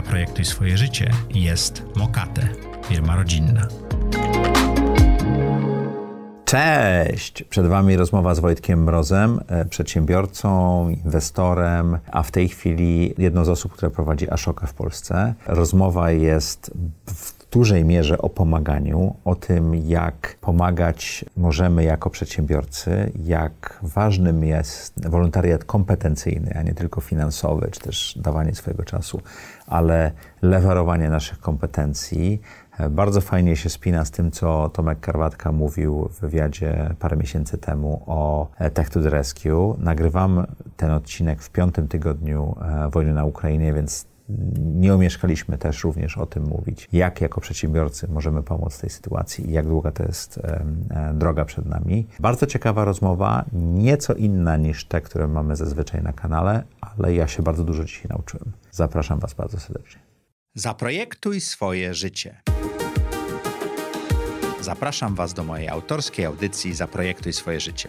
Zaprojektuj swoje życie jest Mokate, firma rodzinna. Cześć! Przed Wami rozmowa z Wojtkiem Mrozem, e, przedsiębiorcą, inwestorem, a w tej chwili jedną z osób, która prowadzi Ashoka w Polsce. Rozmowa jest w dużej mierze o pomaganiu, o tym, jak pomagać możemy jako przedsiębiorcy, jak ważnym jest wolontariat kompetencyjny, a nie tylko finansowy, czy też dawanie swojego czasu, ale lewarowanie naszych kompetencji. Bardzo fajnie się spina z tym, co Tomek Karwatka mówił w wywiadzie parę miesięcy temu o Tech to the Rescue. Nagrywam ten odcinek w piątym tygodniu e, wojny na Ukrainie, więc nie omieszkaliśmy też również o tym mówić, jak jako przedsiębiorcy możemy pomóc w tej sytuacji i jak długa to jest e, droga przed nami. Bardzo ciekawa rozmowa, nieco inna niż te, które mamy zazwyczaj na kanale, ale ja się bardzo dużo dzisiaj nauczyłem. Zapraszam Was bardzo serdecznie. Zaprojektuj swoje życie. Zapraszam Was do mojej autorskiej audycji Zaprojektuj swoje życie.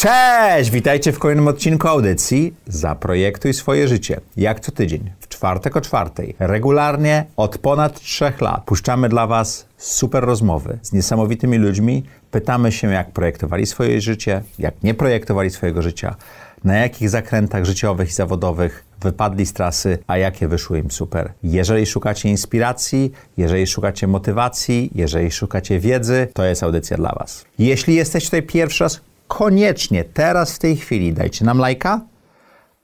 Cześć! Witajcie w kolejnym odcinku audycji Zaprojektuj swoje życie. Jak co tydzień, w czwartek o czwartej, regularnie od ponad trzech lat puszczamy dla Was super rozmowy z niesamowitymi ludźmi. Pytamy się, jak projektowali swoje życie, jak nie projektowali swojego życia, na jakich zakrętach życiowych i zawodowych wypadli z trasy, a jakie wyszły im super. Jeżeli szukacie inspiracji, jeżeli szukacie motywacji, jeżeli szukacie wiedzy, to jest audycja dla Was. Jeśli jesteście tutaj pierwszy raz, koniecznie teraz w tej chwili dajcie nam lajka,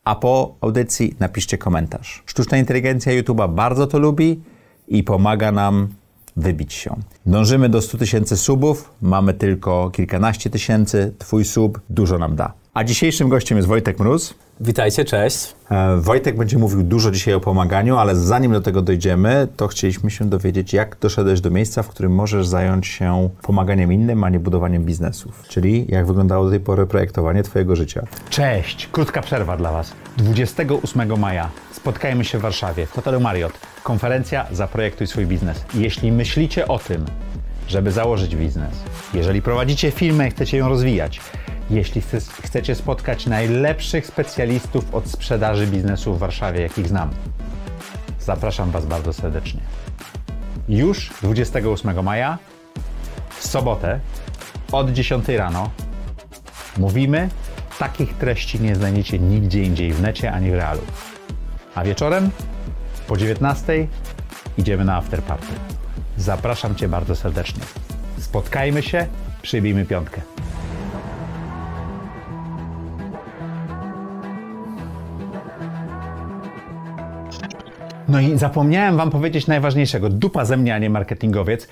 a po audycji napiszcie komentarz. Sztuczna inteligencja YouTube'a bardzo to lubi i pomaga nam wybić się. Dążymy do 100 tysięcy subów, mamy tylko kilkanaście tysięcy, twój sub dużo nam da. A dzisiejszym gościem jest Wojtek Mróz. Witajcie, cześć. E, Wojtek będzie mówił dużo dzisiaj o pomaganiu, ale zanim do tego dojdziemy, to chcieliśmy się dowiedzieć, jak doszedłeś do miejsca, w którym możesz zająć się pomaganiem innym, a nie budowaniem biznesów. Czyli jak wyglądało do tej pory projektowanie Twojego życia. Cześć! Krótka przerwa dla Was. 28 maja spotkajmy się w Warszawie, w hotelu Marriott. Konferencja Zaprojektuj swój biznes. Jeśli myślicie o tym, żeby założyć biznes, jeżeli prowadzicie firmę i chcecie ją rozwijać, jeśli chcecie spotkać najlepszych specjalistów od sprzedaży biznesu w Warszawie, jakich znam, zapraszam Was bardzo serdecznie. Już 28 maja, w sobotę, od 10 rano, mówimy, takich treści nie znajdziecie nigdzie indziej w necie ani w realu. A wieczorem, po 19 idziemy na afterparty. Zapraszam Cię bardzo serdecznie. Spotkajmy się, przybijmy piątkę. No i zapomniałem Wam powiedzieć najważniejszego. Dupa ze mnie, a nie marketingowiec.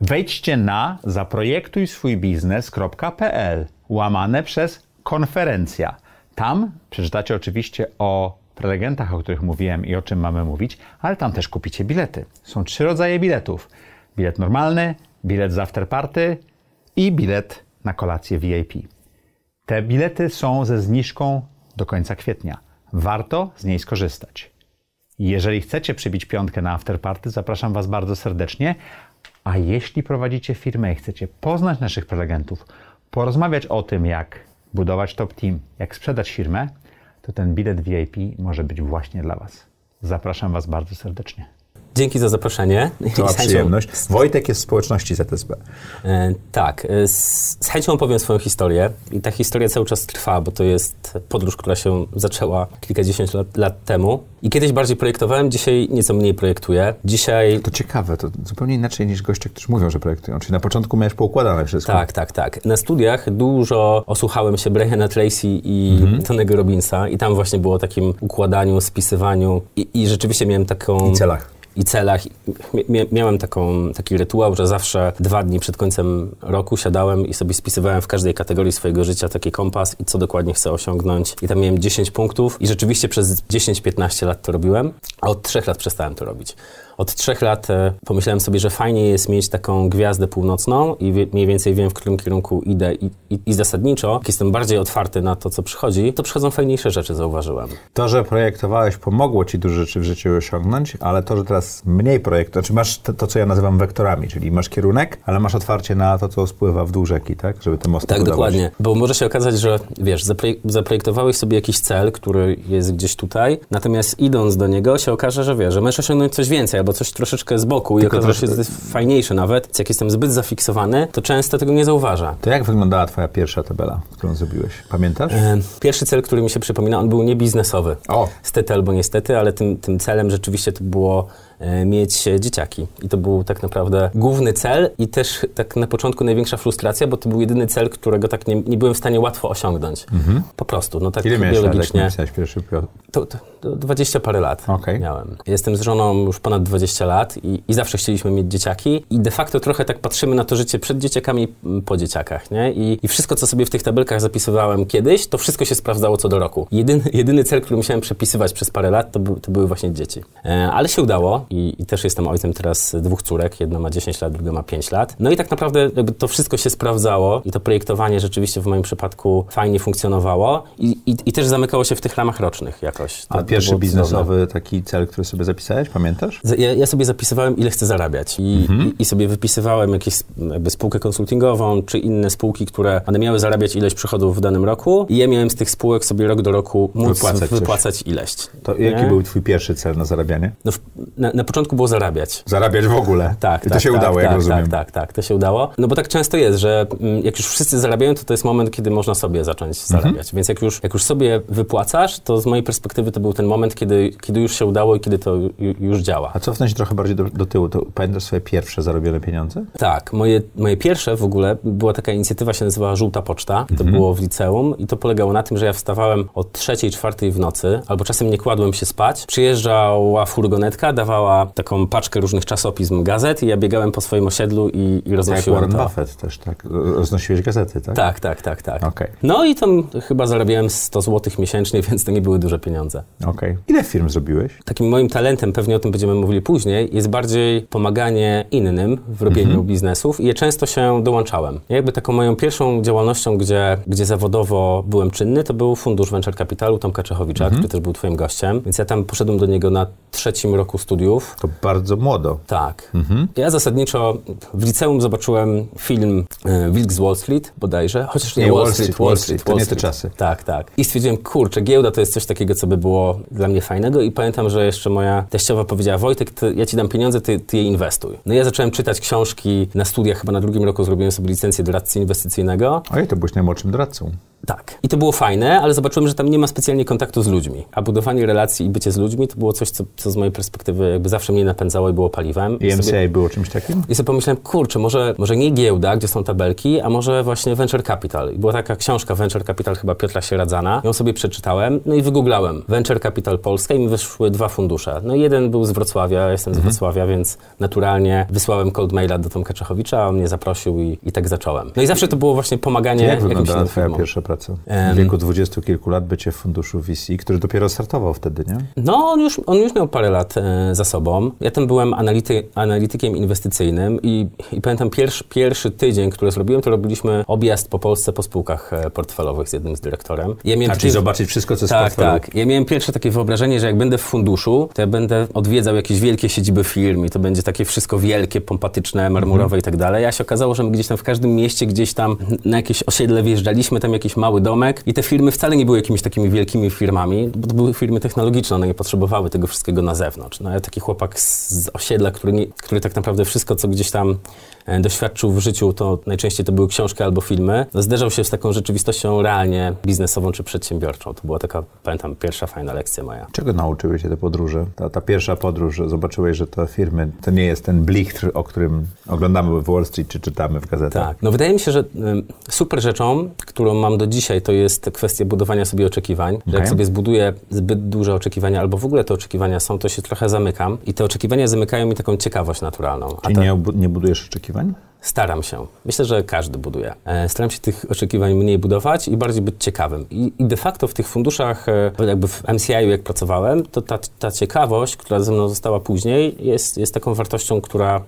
Wejdźcie na zaprojektuj swój biznes.pl łamane przez konferencja. Tam przeczytacie oczywiście o prelegentach, o których mówiłem i o czym mamy mówić, ale tam też kupicie bilety. Są trzy rodzaje biletów. Bilet normalny, bilet z afterparty i bilet na kolację VIP. Te bilety są ze zniżką do końca kwietnia. Warto z niej skorzystać. Jeżeli chcecie przybić piątkę na afterparty, zapraszam Was bardzo serdecznie. A jeśli prowadzicie firmę i chcecie poznać naszych prelegentów, porozmawiać o tym, jak budować top team, jak sprzedać firmę, to ten bilet VIP może być właśnie dla Was. Zapraszam Was bardzo serdecznie. Dzięki za zaproszenie. To przyjemność. Wojtek jest w społeczności ZSB. E, tak. E, z, z, chęcią opowiem swoją historię. I ta historia cały czas trwa, bo to jest podróż, która się zaczęła kilkadziesiąt lat, lat temu. I kiedyś bardziej projektowałem, dzisiaj nieco mniej projektuję. Dzisiaj... To ciekawe, to zupełnie inaczej niż goście, którzy mówią, że projektują. Czyli na początku miałeś poukładane wszystko. Tak, tak, tak. Na studiach dużo osłuchałem się Briana Tracy i mhm. Tonego Robinsa i tam właśnie było o takim układaniu, spisywaniu i, i rzeczywiście miałem taką... I celach i celach. Miałem taką, taki rytuał, że zawsze dwa dni przed końcem roku siadałem i sobie spisywałem w każdej kategorii swojego życia taki kompas i co dokładnie chcę osiągnąć. I tam miałem 10 punktów i rzeczywiście przez 10-15 lat to robiłem, a od 3 lat przestałem to robić. Od trzech lat e, pomyślałem sobie, że fajnie jest mieć taką gwiazdę północną i wie, mniej więcej wiem, w którym kierunku idę i, i, i zasadniczo, jak jestem bardziej otwarty na to, co przychodzi, to przychodzą fajniejsze rzeczy, zauważyłem. To, że projektowałeś, pomogło ci dużo rzeczy w życiu osiągnąć, ale to, że teraz mniej projektów, znaczy masz to, to, co ja nazywam wektorami, czyli masz kierunek, ale masz otwarcie na to, co spływa w dół rzeki, tak? Żeby te mosty Tak, budować. dokładnie. Bo może się okazać, że wiesz, zaprojek- zaprojektowałeś sobie jakiś cel, który jest gdzieś tutaj, natomiast idąc do niego się okaże, że wiesz, że możesz osiągnąć coś więcej albo coś troszeczkę z boku i okaże się, fajniejsze nawet. Jak jestem zbyt zafiksowany, to często tego nie zauważa. To jak wyglądała twoja pierwsza tabela, którą zrobiłeś? Pamiętasz? E, Pierwszy cel, który mi się przypomina, on był nie biznesowy. O. Stety albo niestety, ale tym, tym celem rzeczywiście to było mieć e, dzieciaki. I to był tak naprawdę główny cel i też tak na początku największa frustracja, bo to był jedyny cel, którego tak nie, nie byłem w stanie łatwo osiągnąć. Po prostu, no tak Ile miałeś biologicznie. napisałeś pierwszy pio- To, to, to 20 parę lat Okej. miałem. Jestem z żoną już ponad 20 lat i, i zawsze chcieliśmy mieć dzieciaki i de facto trochę tak patrzymy na to życie przed dzieciakami, m, po dzieciakach, nie? I, I wszystko, co sobie w tych tabelkach zapisywałem kiedyś, to wszystko się sprawdzało co do roku. Jedyny, jedyny cel, który musiałem przepisywać przez parę lat, to, był, to były właśnie dzieci. E, ale się udało i, i też jestem ojcem teraz dwóch córek. Jedna ma 10 lat, druga ma 5 lat. No i tak naprawdę to wszystko się sprawdzało i to projektowanie rzeczywiście w moim przypadku fajnie funkcjonowało i, i, i też zamykało się w tych ramach rocznych jakoś. To- A pierwszy było cudowne. biznesowy taki cel, który sobie zapisałeś, pamiętasz? Ja, ja sobie zapisywałem, ile chcę zarabiać i, Mhm. i, i sobie wypisywałem jakieś jakby spółkę konsultingową, czy inne spółki, które one miały zarabiać ileś przychodów w danym roku i ja miałem z tych spółek sobie rok do roku móc Wypłacać wypłacać, ileś. To jaki Nie? był twój pierwszy cel na zarabianie? No, w- na, na początku było zarabiać. Zarabiać w ogóle. Tak, I to tak, się tak, udało, tak, jak tak, rozumiem. Tak, tak, tak, to się udało. No bo tak często jest, że mm, jak już wszyscy zarabiają, to to jest moment, kiedy można sobie zacząć Mhm. zarabiać. Więc jak już, jak już sobie wypłacasz, to z mojej perspektywy to był ten moment, kiedy, kiedy już się udało i kiedy to ju, już działa. A cofnąć trochę bardziej do, do tyłu, to pamiętasz swoje pierwsze zarobione pieniądze? Tak, moje, moje pierwsze w ogóle była taka inicjatywa, się nazywała Żółta Poczta. To Mhm. było w liceum i to polegało na tym, że ja wstawałem o trzeciej, czwartej w nocy, albo czasem nie kładłem się spać. Przyjeżdżała furgonetka, dawała taką paczkę różnych czasopism, gazet i ja biegałem po swoim osiedlu i, i Jak roznosiłem Warren to. Buffett też, tak? Roznosiłeś gazety, tak? Tak, tak, tak, tak. Okej. No i tam chyba zarabiałem 100 zł miesięcznie, więc to nie były duże pieniądze. Okej. Ile firm zrobiłeś? Takim moim talentem, pewnie o tym będziemy mówili później, jest bardziej pomaganie innym w robieniu biznesów i ja często się dołączałem. Ja jakby taką moją pierwszą działalnością, gdzie, gdzie zawodowo byłem czynny, to był Fundusz Venture Capitalu Tomka Czechowicza, który też był twoim gościem, więc ja tam poszedłem do niego na trzecim roku studiów. To bardzo młodo. Tak. Ja zasadniczo w liceum zobaczyłem film e, Wilk z Wall Street bodajże, chociaż nie, Nie, Wall, Wall Street, Street, Wall Wall Street, Street, to Wall nie te Street. czasy. Tak, tak. I stwierdziłem, kurczę, giełda to jest coś takiego, co by było dla mnie fajnego i pamiętam, że jeszcze moja teściowa powiedziała, Wojtek, to ja ci dam pieniądze, ty, ty je inwestuj. No ja zacząłem czytać książki na studiach, chyba na drugim roku zrobiłem sobie licencję doradcy inwestycyjnego. Ojej, to byłeś najmłodszym doradcą. Tak. I to było fajne, ale zobaczyłem, że tam nie ma specjalnie kontaktu z ludźmi. A budowanie relacji i bycie z ludźmi to było coś, co, co z mojej perspektywy jakby zawsze mnie napędzało i było paliwem. I sobie- MCA było czymś takim? i sobie pomyślałem, kurczę, może, może nie giełda, gdzie są tabelki, a może właśnie Venture Capital. I była taka książka Venture Capital chyba Piotra Sieradzana. Ją sobie przeczytałem, no i wygooglałem Venture Capital Polska i mi wyszły dwa fundusze. No jeden był z Wrocławia, ja jestem z Wrocławia, więc naturalnie wysłałem cold maila do Tomka Czechowicza, a on mnie zaprosił i, i tak zacząłem. No i zawsze to było właśnie pomaganie Jak wyglądała twoja pierwsza praca? W wieku dwudziestu kilku lat bycie w funduszu VC, który dopiero startował wtedy, nie? No, on już, on już miał parę lat e, za sobą. Ja tam byłem anality, analitykiem inwestycyjnym i, i pamiętam pierwszy, pierwszy tydzień, który zrobiłem, to robiliśmy objazd po Polsce po spółkach e, portfelowych z jednym z dyrektorem. Ja miałem A czyli zobaczyć wszystko, co jest w tak, portfelu. tak. Ja miałem pierwsze takie wyobrażenie, że jak będę w funduszu, to ja będę odwiedzał jakieś wielkie siedziby firm i to będzie takie wszystko wielkie, pompatyczne, marmurowe Mhm. i tak dalej. A się okazało, że my gdzieś tam w każdym mieście, gdzieś tam na jakieś osiedle wjeżdżaliśmy, tam jakiś mały domek i te firmy wcale nie były jakimiś takimi wielkimi firmami, bo to były firmy technologiczne, one nie potrzebowały tego wszystkiego na zewnątrz. No ja taki chłopak z, z osiedla, który, nie, który tak naprawdę wszystko, co gdzieś tam e, doświadczył w życiu, to najczęściej to były książki albo filmy, no, zderzał się z taką rzeczywistością realnie biznesową czy przedsiębiorczą. To była taka, pamiętam, pierwsza fajna lekcja moja. Czego nauczyły się te podróże? Ta, ta pierwsza podróż, zobaczyłeś, że te firmy, to nie jest ten blichtr, o którym oglądamy w Wall Street czy czytamy w gazetach. Tak. No wydaje mi się, że super rzeczą, którą mam do dzisiaj, to jest kwestia budowania sobie oczekiwań. Że Okej. jak sobie zbuduję zbyt duże oczekiwania, albo w ogóle te oczekiwania są, to się trochę zamykam. I te oczekiwania zamykają mi taką ciekawość naturalną. A Czyli ta- nie, nie budujesz oczekiwań? Staram się. Myślę, że każdy buduje. E, staram się tych oczekiwań mniej budować i bardziej być ciekawym. I, i de facto w tych funduszach, e, jakby w MCI jak pracowałem, to ta, ta ciekawość, która ze mną została później, jest, jest taką wartością, która,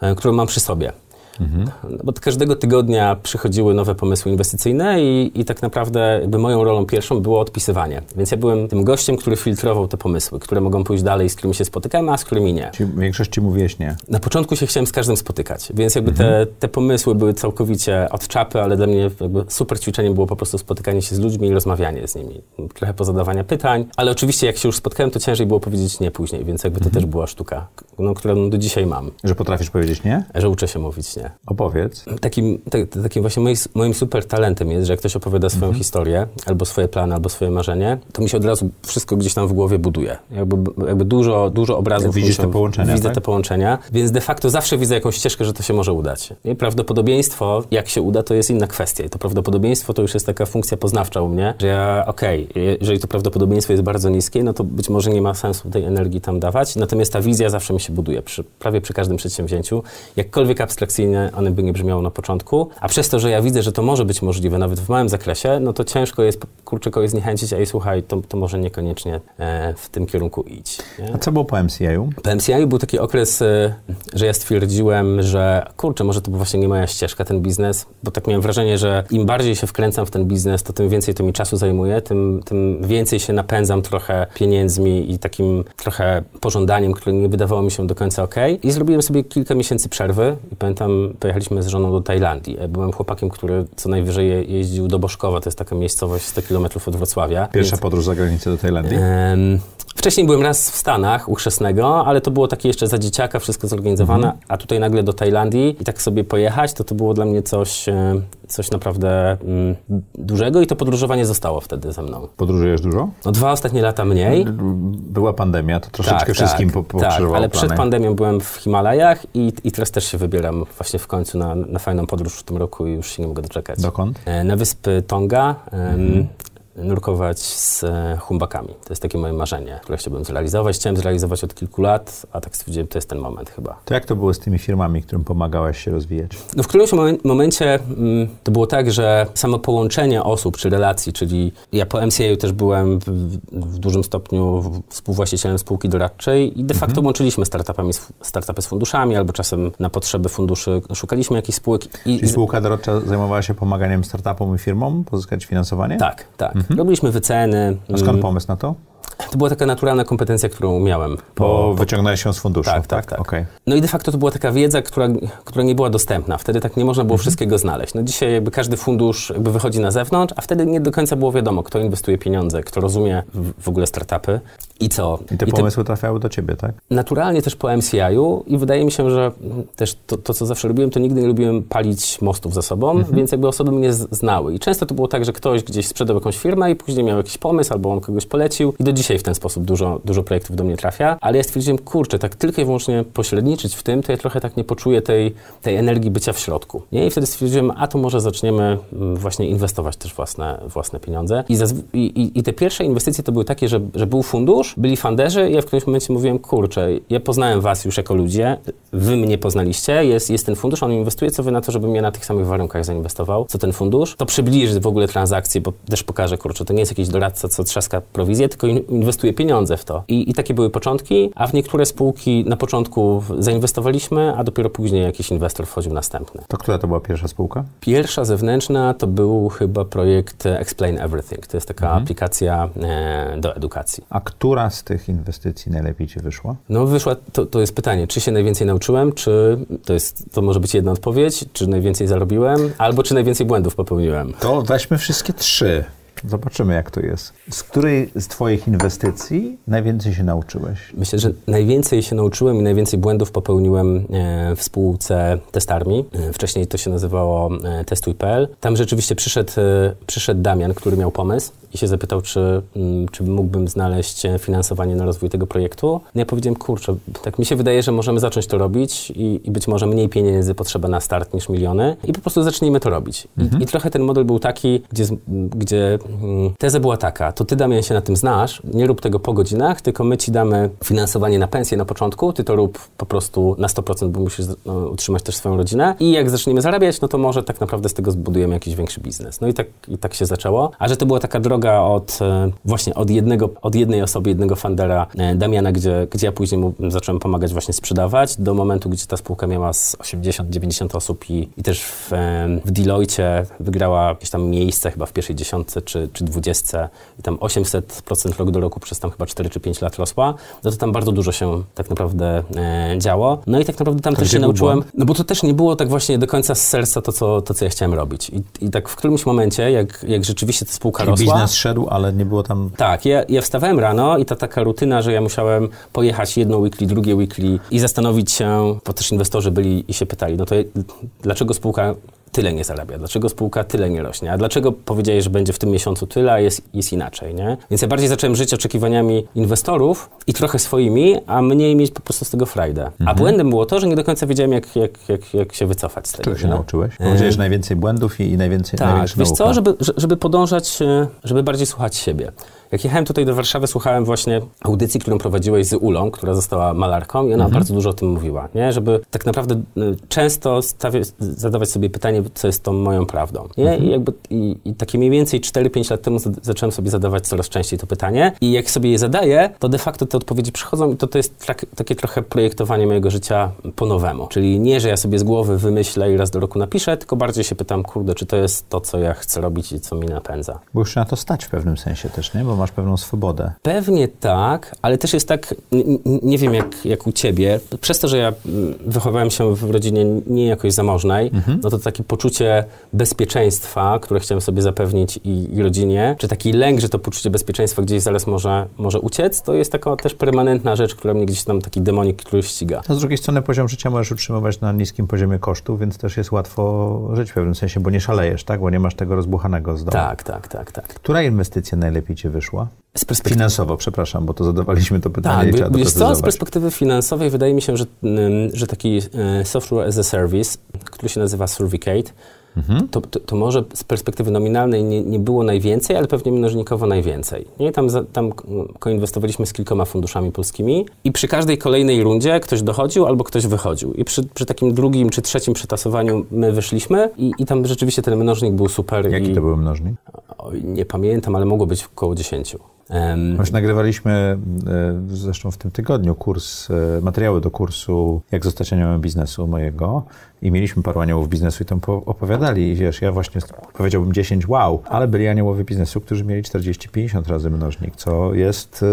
e, którą mam przy sobie. Mhm. Bo każdego tygodnia przychodziły nowe pomysły inwestycyjne i, i tak naprawdę jakby moją rolą pierwszą było odpisywanie. Więc ja byłem tym gościem, który filtrował te pomysły, które mogą pójść dalej, z którymi się spotykam, a z którymi nie. Czyli w większości mówiłeś nie. Na początku się chciałem z każdym spotykać, więc jakby mhm. te, te pomysły były całkowicie od czapy, ale dla mnie super ćwiczeniem było po prostu spotykanie się z ludźmi i rozmawianie z nimi. Trochę pozadawania pytań, ale oczywiście jak się już spotkałem, to ciężej było powiedzieć nie później, więc jakby to mhm. też była sztuka, no, którą do dzisiaj mam. Że potrafisz powiedzieć nie? Że uczę się mówić nie. Opowiedz. Takim, takim właśnie moim, moim super talentem jest, że jak ktoś opowiada swoją mhm. historię, albo swoje plany, albo swoje marzenie, to mi się od razu wszystko gdzieś tam w głowie buduje. Jakby, jakby dużo, dużo obrazów. Widzisz te połączenia, Widzę tak? te połączenia, więc de facto zawsze widzę jakąś ścieżkę, że to się może udać. I prawdopodobieństwo, jak się uda, to jest inna kwestia. I to prawdopodobieństwo to już jest taka funkcja poznawcza u mnie, że ja, okej, okay, jeżeli to prawdopodobieństwo jest bardzo niskie, no to być może nie ma sensu tej energii tam dawać. Natomiast ta wizja zawsze mi się buduje, przy, prawie przy każdym przedsięwzięciu. Jakkolwiek abstrakcyjnie one by nie brzmiało na początku, a przez to, że ja widzę, że to może być możliwe nawet w małym zakresie, no to ciężko jest kurczę kogoś zniechęcić, a i słuchaj, to, to może niekoniecznie e, w tym kierunku idź. Nie? A co było po MCI-u? Po MCI był taki okres, e, że ja stwierdziłem, że kurczę, może to właśnie nie moja ścieżka, ten biznes, bo tak miałem wrażenie, że im bardziej się wkręcam w ten biznes, to tym więcej to mi czasu zajmuje, tym, tym więcej się napędzam trochę pieniędzmi i takim trochę pożądaniem, które nie wydawało mi się do końca ok. I zrobiłem sobie kilka miesięcy przerwy i pamiętam, pojechaliśmy z żoną do Tajlandii. Byłem chłopakiem, który co najwyżej jeździł do Boszkowa, to jest taka miejscowość 100 km od Wrocławia. Pierwsza więc, podróż za granicę do Tajlandii? Wcześniej byłem raz w Stanach u chrzestnego, ale to było takie jeszcze za dzieciaka, wszystko zorganizowane, mhm. a tutaj nagle do Tajlandii i tak sobie pojechać, to to było dla mnie coś, e, coś naprawdę mm, dużego i to podróżowanie zostało wtedy ze mną. Podróżujesz dużo? No dwa ostatnie lata mniej. Była pandemia, to troszeczkę tak, wszystkim tak, po, Tak, ale plany. przed pandemią byłem w Himalajach i, i teraz też się wybieram właśnie w końcu na, na fajną podróż w tym roku i już się nie mogę doczekać. Dokąd? E, na wyspy Tonga. Mhm nurkować z e, humbakami. To jest takie moje marzenie, które chciałbym zrealizować. Chciałem zrealizować od kilku lat, a tak stwierdziłem, to jest ten moment chyba. To jak to było z tymi firmami, którym pomagałeś się rozwijać? No w którymś momencie mm, to było tak, że samo połączenie osób czy relacji, czyli ja po MCA też byłem w, w dużym stopniu współwłaścicielem spółki doradczej i de facto mhm. łączyliśmy startupami, startupy z funduszami albo czasem na potrzeby funduszy szukaliśmy jakichś spółek. I czyli spółka doradcza zajmowała się pomaganiem startupom i firmom pozyskać finansowanie? Tak, tak. Mhm. Robiliśmy wyceny. A skąd mm. pomysł na to? To była taka naturalna kompetencja, którą miałem. Bo wyciągnąłeś ją z funduszu. Tak, tak, tak. Okay. No i de facto to była taka wiedza, która, która nie była dostępna. Wtedy tak nie można było mhm. wszystkiego znaleźć. No dzisiaj jakby każdy fundusz jakby wychodzi na zewnątrz, a wtedy nie do końca było wiadomo, kto inwestuje pieniądze, kto rozumie w ogóle startupy i co. I te I pomysły te... trafiały do ciebie, tak? Naturalnie też po MCI-u i wydaje mi się, że też to, to, co zawsze robiłem, to nigdy nie lubiłem palić mostów za sobą, mhm. więc jakby osoby mnie znały. I często to było tak, że ktoś gdzieś sprzedał jakąś firmę i później miał jakiś pomysł albo on kogoś polecił i do dzisiaj w ten sposób dużo, dużo projektów do mnie trafia, ale ja stwierdziłem, kurczę, tak tylko i wyłącznie pośredniczyć w tym, to ja trochę tak nie poczuję tej, tej energii bycia w środku. Nie? I wtedy stwierdziłem, a to może zaczniemy mm, właśnie inwestować też własne, własne pieniądze. I, i, I te pierwsze inwestycje to były takie, że, że był fundusz, byli funderzy i ja w którymś momencie mówiłem, kurczę, ja poznałem was już jako ludzie, wy mnie poznaliście, jest, jest ten fundusz, on inwestuje, co wy na to, żebym ja na tych samych warunkach zainwestował, co ten fundusz, to przybliży w ogóle transakcje, bo też pokażę, kurczę, to nie jest jakiś doradca, co trzaska prowizję, tylko inwestuje pieniądze w to. I, I takie były początki, a w niektóre spółki na początku zainwestowaliśmy, a dopiero później jakiś inwestor wchodził następny. To która to była pierwsza spółka? Pierwsza zewnętrzna to był chyba projekt Explain Everything. To jest taka mhm. aplikacja e, do edukacji. A która z tych inwestycji najlepiej ci wyszła? No wyszła, to, to jest pytanie, czy się najwięcej nauczyłem, czy to jest, to może być jedna odpowiedź, czy najwięcej zarobiłem, albo czy najwięcej błędów popełniłem. To weźmy wszystkie trzy. Zobaczymy, jak to jest. Z której z Twoich inwestycji najwięcej się nauczyłeś? Myślę, że najwięcej się nauczyłem i najwięcej błędów popełniłem e, w spółce Testarmi. E, wcześniej to się nazywało e, Testuj.pl. Tam rzeczywiście przyszedł, przyszedł Damian, który miał pomysł i się zapytał, czy, mm, czy mógłbym znaleźć e, finansowanie na rozwój tego projektu. No ja powiedziałem, kurczę, tak mi się wydaje, że możemy zacząć to robić i, i być może mniej pieniędzy potrzeba na start niż miliony i po prostu zacznijmy to robić. I, Mhm. i trochę ten model był taki, gdzie, gdzie mm, teza była taka, to ty Damian się na tym znasz, nie rób tego po godzinach, tylko my ci damy finansowanie na pensję na początku, ty to rób po prostu na 100%, bo musisz no, utrzymać też swoją rodzinę i jak zaczniemy zarabiać, no to może tak naprawdę z tego zbudujemy jakiś większy biznes. No i tak, i tak się zaczęło. A że to była taka droga od e, właśnie od jednego, od jednej osoby, jednego fundera e, Damiana, gdzie, gdzie ja później mu zacząłem pomagać właśnie sprzedawać, do momentu, gdzie ta spółka miała z 80-90 osób i, i też w, e, w Deloitte wygrała jakieś tam miejsce chyba w pierwszej dziesiątce czy, czy dwudziestce i tam 800% rok do roku przez tam chyba 4 czy 5 lat rosła, no to tam bardzo dużo się tak naprawdę e, działo. No i tak naprawdę tam też się nauczyłem, błąd? no bo to też nie było tak właśnie do końca z serca to, co, to, co ja chciałem robić. I, i tak w którymś momencie, jak, jak rzeczywiście ta spółka Czyli rosła... biznes szedł, ale nie było tam... Tak, ja, ja wstawałem rano i ta taka rutyna, że ja musiałem pojechać jedno weekly, drugie weekly i zastanowić się, bo też inwestorzy byli i się pytali, no to dlaczego spółka tyle nie zarabia, dlaczego spółka tyle nie rośnie, a dlaczego powiedziałeś, że będzie w tym miesiącu tyle, a jest, jest inaczej, nie? Więc ja bardziej zacząłem żyć oczekiwaniami inwestorów i trochę swoimi, a mniej mieć po prostu z tego frajdę. A błędem było to, że nie do końca wiedziałem, jak, jak, jak, jak się wycofać z tego. Czego się nie? nauczyłeś? E, Powiedziałeś najwięcej błędów i, i najwięcej, tak, wiesz nauka. co, żeby, że- żeby podążać, e, żeby bardziej słuchać siebie. Jak jechałem tutaj do Warszawy, słuchałem właśnie audycji, którą prowadziłeś z Ulą, która została malarką i ona Mhm. bardzo dużo o tym mówiła, nie? Żeby tak naprawdę e, często zadawać sobie pytanie, co jest tą moją prawdą, nie? Mhm. I, jakby, i, I takie mniej więcej 4-5 lat temu za- zacząłem sobie zadawać coraz częściej to pytanie i jak sobie je zadaję, to de facto te odpowiedzi przychodzą i to, to jest trak, takie trochę projektowanie mojego życia po nowemu. Czyli nie, że ja sobie z głowy wymyślę i raz do roku napiszę, tylko bardziej się pytam, kurde, czy to jest to, co ja chcę robić i co mi napędza. Bo już na to stać w pewnym sensie też, nie? Bo masz pewną swobodę. Pewnie tak, ale też jest tak, nie wiem jak, jak u ciebie, przez to, że ja wychowałem się w rodzinie nie jakoś zamożnej, no to takie poczucie bezpieczeństwa, które chciałem sobie zapewnić i, i rodzinie, czy taki lęk, że to poczucie bezpieczeństwa gdzieś zaraz może, może uciec, to jest taka też permanentna rzecz, która mnie gdzieś tam, taki demonik, który ściga. A z drugiej strony poziom życia możesz utrzymywać na niskim poziomie kosztów, więc też jest łatwo żyć w pewnym sensie, bo nie szalejesz, tak? Bo nie masz tego rozbuchanego z domu. Tak, tak, tak, tak. Która inwestycja najlepiej ci wyszła? Z perspektywy Finansowo, przepraszam, bo to zadawaliśmy to pytanie Tak, wiesz co, z perspektywy finansowej wydaje mi się, że, ym, że taki e, software as a service, który się nazywa Survicate, Mhm. to, to, to może z perspektywy nominalnej nie, nie było najwięcej, ale pewnie mnożnikowo najwięcej. Nie? Tam, za, tam koinwestowaliśmy z kilkoma funduszami polskimi i przy każdej kolejnej rundzie ktoś dochodził albo ktoś wychodził. I przy, przy takim drugim czy trzecim przetasowaniu my wyszliśmy i, i tam rzeczywiście ten mnożnik był super. Jaki i, to był mnożnik? Oj, nie pamiętam, ale mogło być około 10. Em, Właśnie nagrywaliśmy e, zresztą w tym tygodniu kurs, e, materiały do kursu Jak zostać aniołem biznesu mojego i mieliśmy paru aniołów biznesu i tam po- opowiadali i wiesz, ja właśnie powiedziałbym 10 wow, ale byli aniołowie biznesu, którzy mieli 40-50 razy mnożnik, co jest e,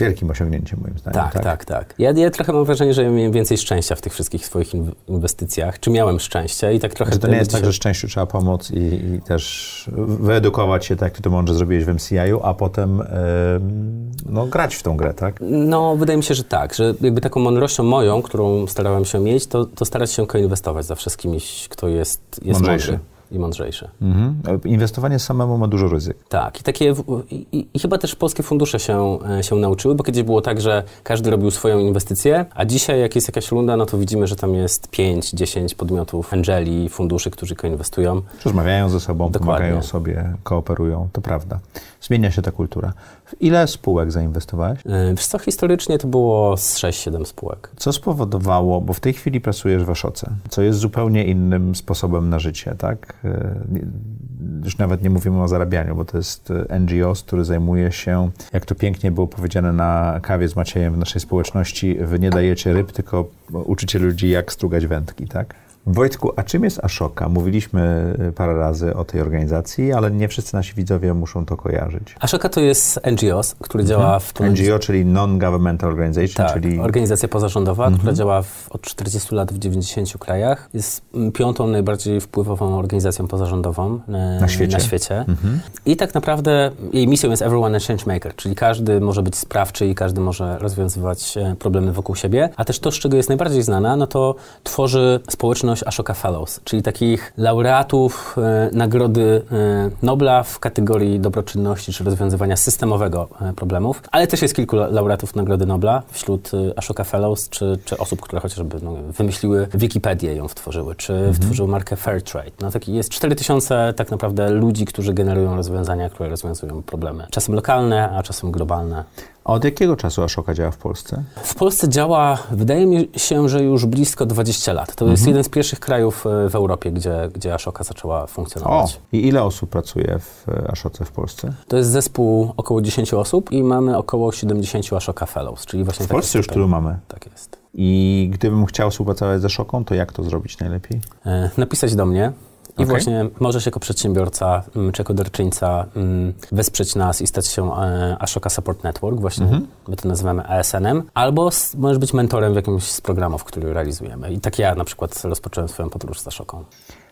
wielkim osiągnięciem moim zdaniem. Tak, tak, tak. Ja, ja trochę mam wrażenie, że ja miałem więcej szczęścia w tych wszystkich swoich inw- inwestycjach. Czy miałem szczęście i tak trochę... Że to nie jest tak, że szczęściu trzeba pomóc i, i też wyedukować się, tak jak ty to mądrze zrobiłeś w MCI-u, a potem e, no, grać w tą grę, tak? No, wydaje mi się, że tak, że jakby taką mądrością moją, którą starałem się mieć, to, to starać się koinwestować zawsze z kimś, kto jest, jest Mądrzejszy. mądry i mądrzejszy. Mhm. Inwestowanie samemu ma dużo ryzyk. Tak, i takie, i, i- chyba też polskie fundusze się, e, się nauczyły, bo kiedyś było tak, że każdy robił swoją inwestycję, a dzisiaj jak jest jakaś runda, no to widzimy, że tam jest 5, 10 podmiotów, angeli, funduszy, którzy koinwestują. Rozmawiają ze sobą, Dokładnie. pomagają sobie, kooperują, to prawda. Zmienia się ta kultura. W ile spółek zainwestowałeś? E, Wiesz co, historycznie to było z 6-7 spółek. Co spowodowało, bo w tej chwili pracujesz w Aszoce, co jest zupełnie innym sposobem na życie, tak? E, Już nawet nie mówimy o zarabianiu, bo to jest e, NGO, który zajmuje się, jak to pięknie było powiedziane na kawie z Maciejem w naszej społeczności, wy nie dajecie ryb, tylko uczycie ludzi, jak strugać wędki, tak? Wojtku, a czym jest Ashoka? Mówiliśmy e, parę razy o tej organizacji, ale nie wszyscy nasi widzowie muszą to kojarzyć. Ashoka to jest NGOs, który działa w ponad NGO, czyli Non-Governmental Organization, Tak, czyli organizacja pozarządowa, która działa w, od 40 lat w 90 krajach. Jest piątą najbardziej wpływową organizacją pozarządową e, Na świecie. Na świecie. I tak naprawdę jej misją jest everyone a change maker, czyli każdy może być sprawczy i każdy może rozwiązywać e, problemy wokół siebie. A też to, z czego jest najbardziej znana, no to tworzy społeczność działalność Ashoka Fellows, czyli takich laureatów e, Nagrody e, Nobla w kategorii dobroczynności czy rozwiązywania systemowego e, problemów, ale też jest kilku la- laureatów Nagrody Nobla wśród e, Ashoka Fellows, czy, czy osób, które chociażby no, wymyśliły Wikipedię, ją wtworzyły, czy wtworzyły markę Fairtrade. No, taki jest 4000 tak naprawdę ludzi, którzy generują rozwiązania, które rozwiązują problemy. Czasem lokalne, a czasem globalne. A od jakiego czasu Ashoka działa w Polsce? W Polsce działa, wydaje mi się, że już blisko 20 lat. To jest jeden z pierwszych krajów e, w Europie, gdzie, gdzie Ashoka zaczęła O, funkcjonować. i ile osób pracuje w e, Ashoce w Polsce? To jest zespół około 10 osób i mamy około 70 Ashoka Fellows, czyli właśnie W Polsce już tylu mamy. Tak jest. I gdybym chciał współpracować z Ashoką, to jak to zrobić najlepiej? E, napisać do mnie i Okej. właśnie możesz jako przedsiębiorca mm, czy jako darczyńca mm, wesprzeć nas i stać się e, Ashoka Support Network, właśnie Mhm. my to nazywamy ASN-em, albo możesz być mentorem w jakimś z programów, który realizujemy. I tak ja na przykład rozpocząłem swoją podróż z Ashoką.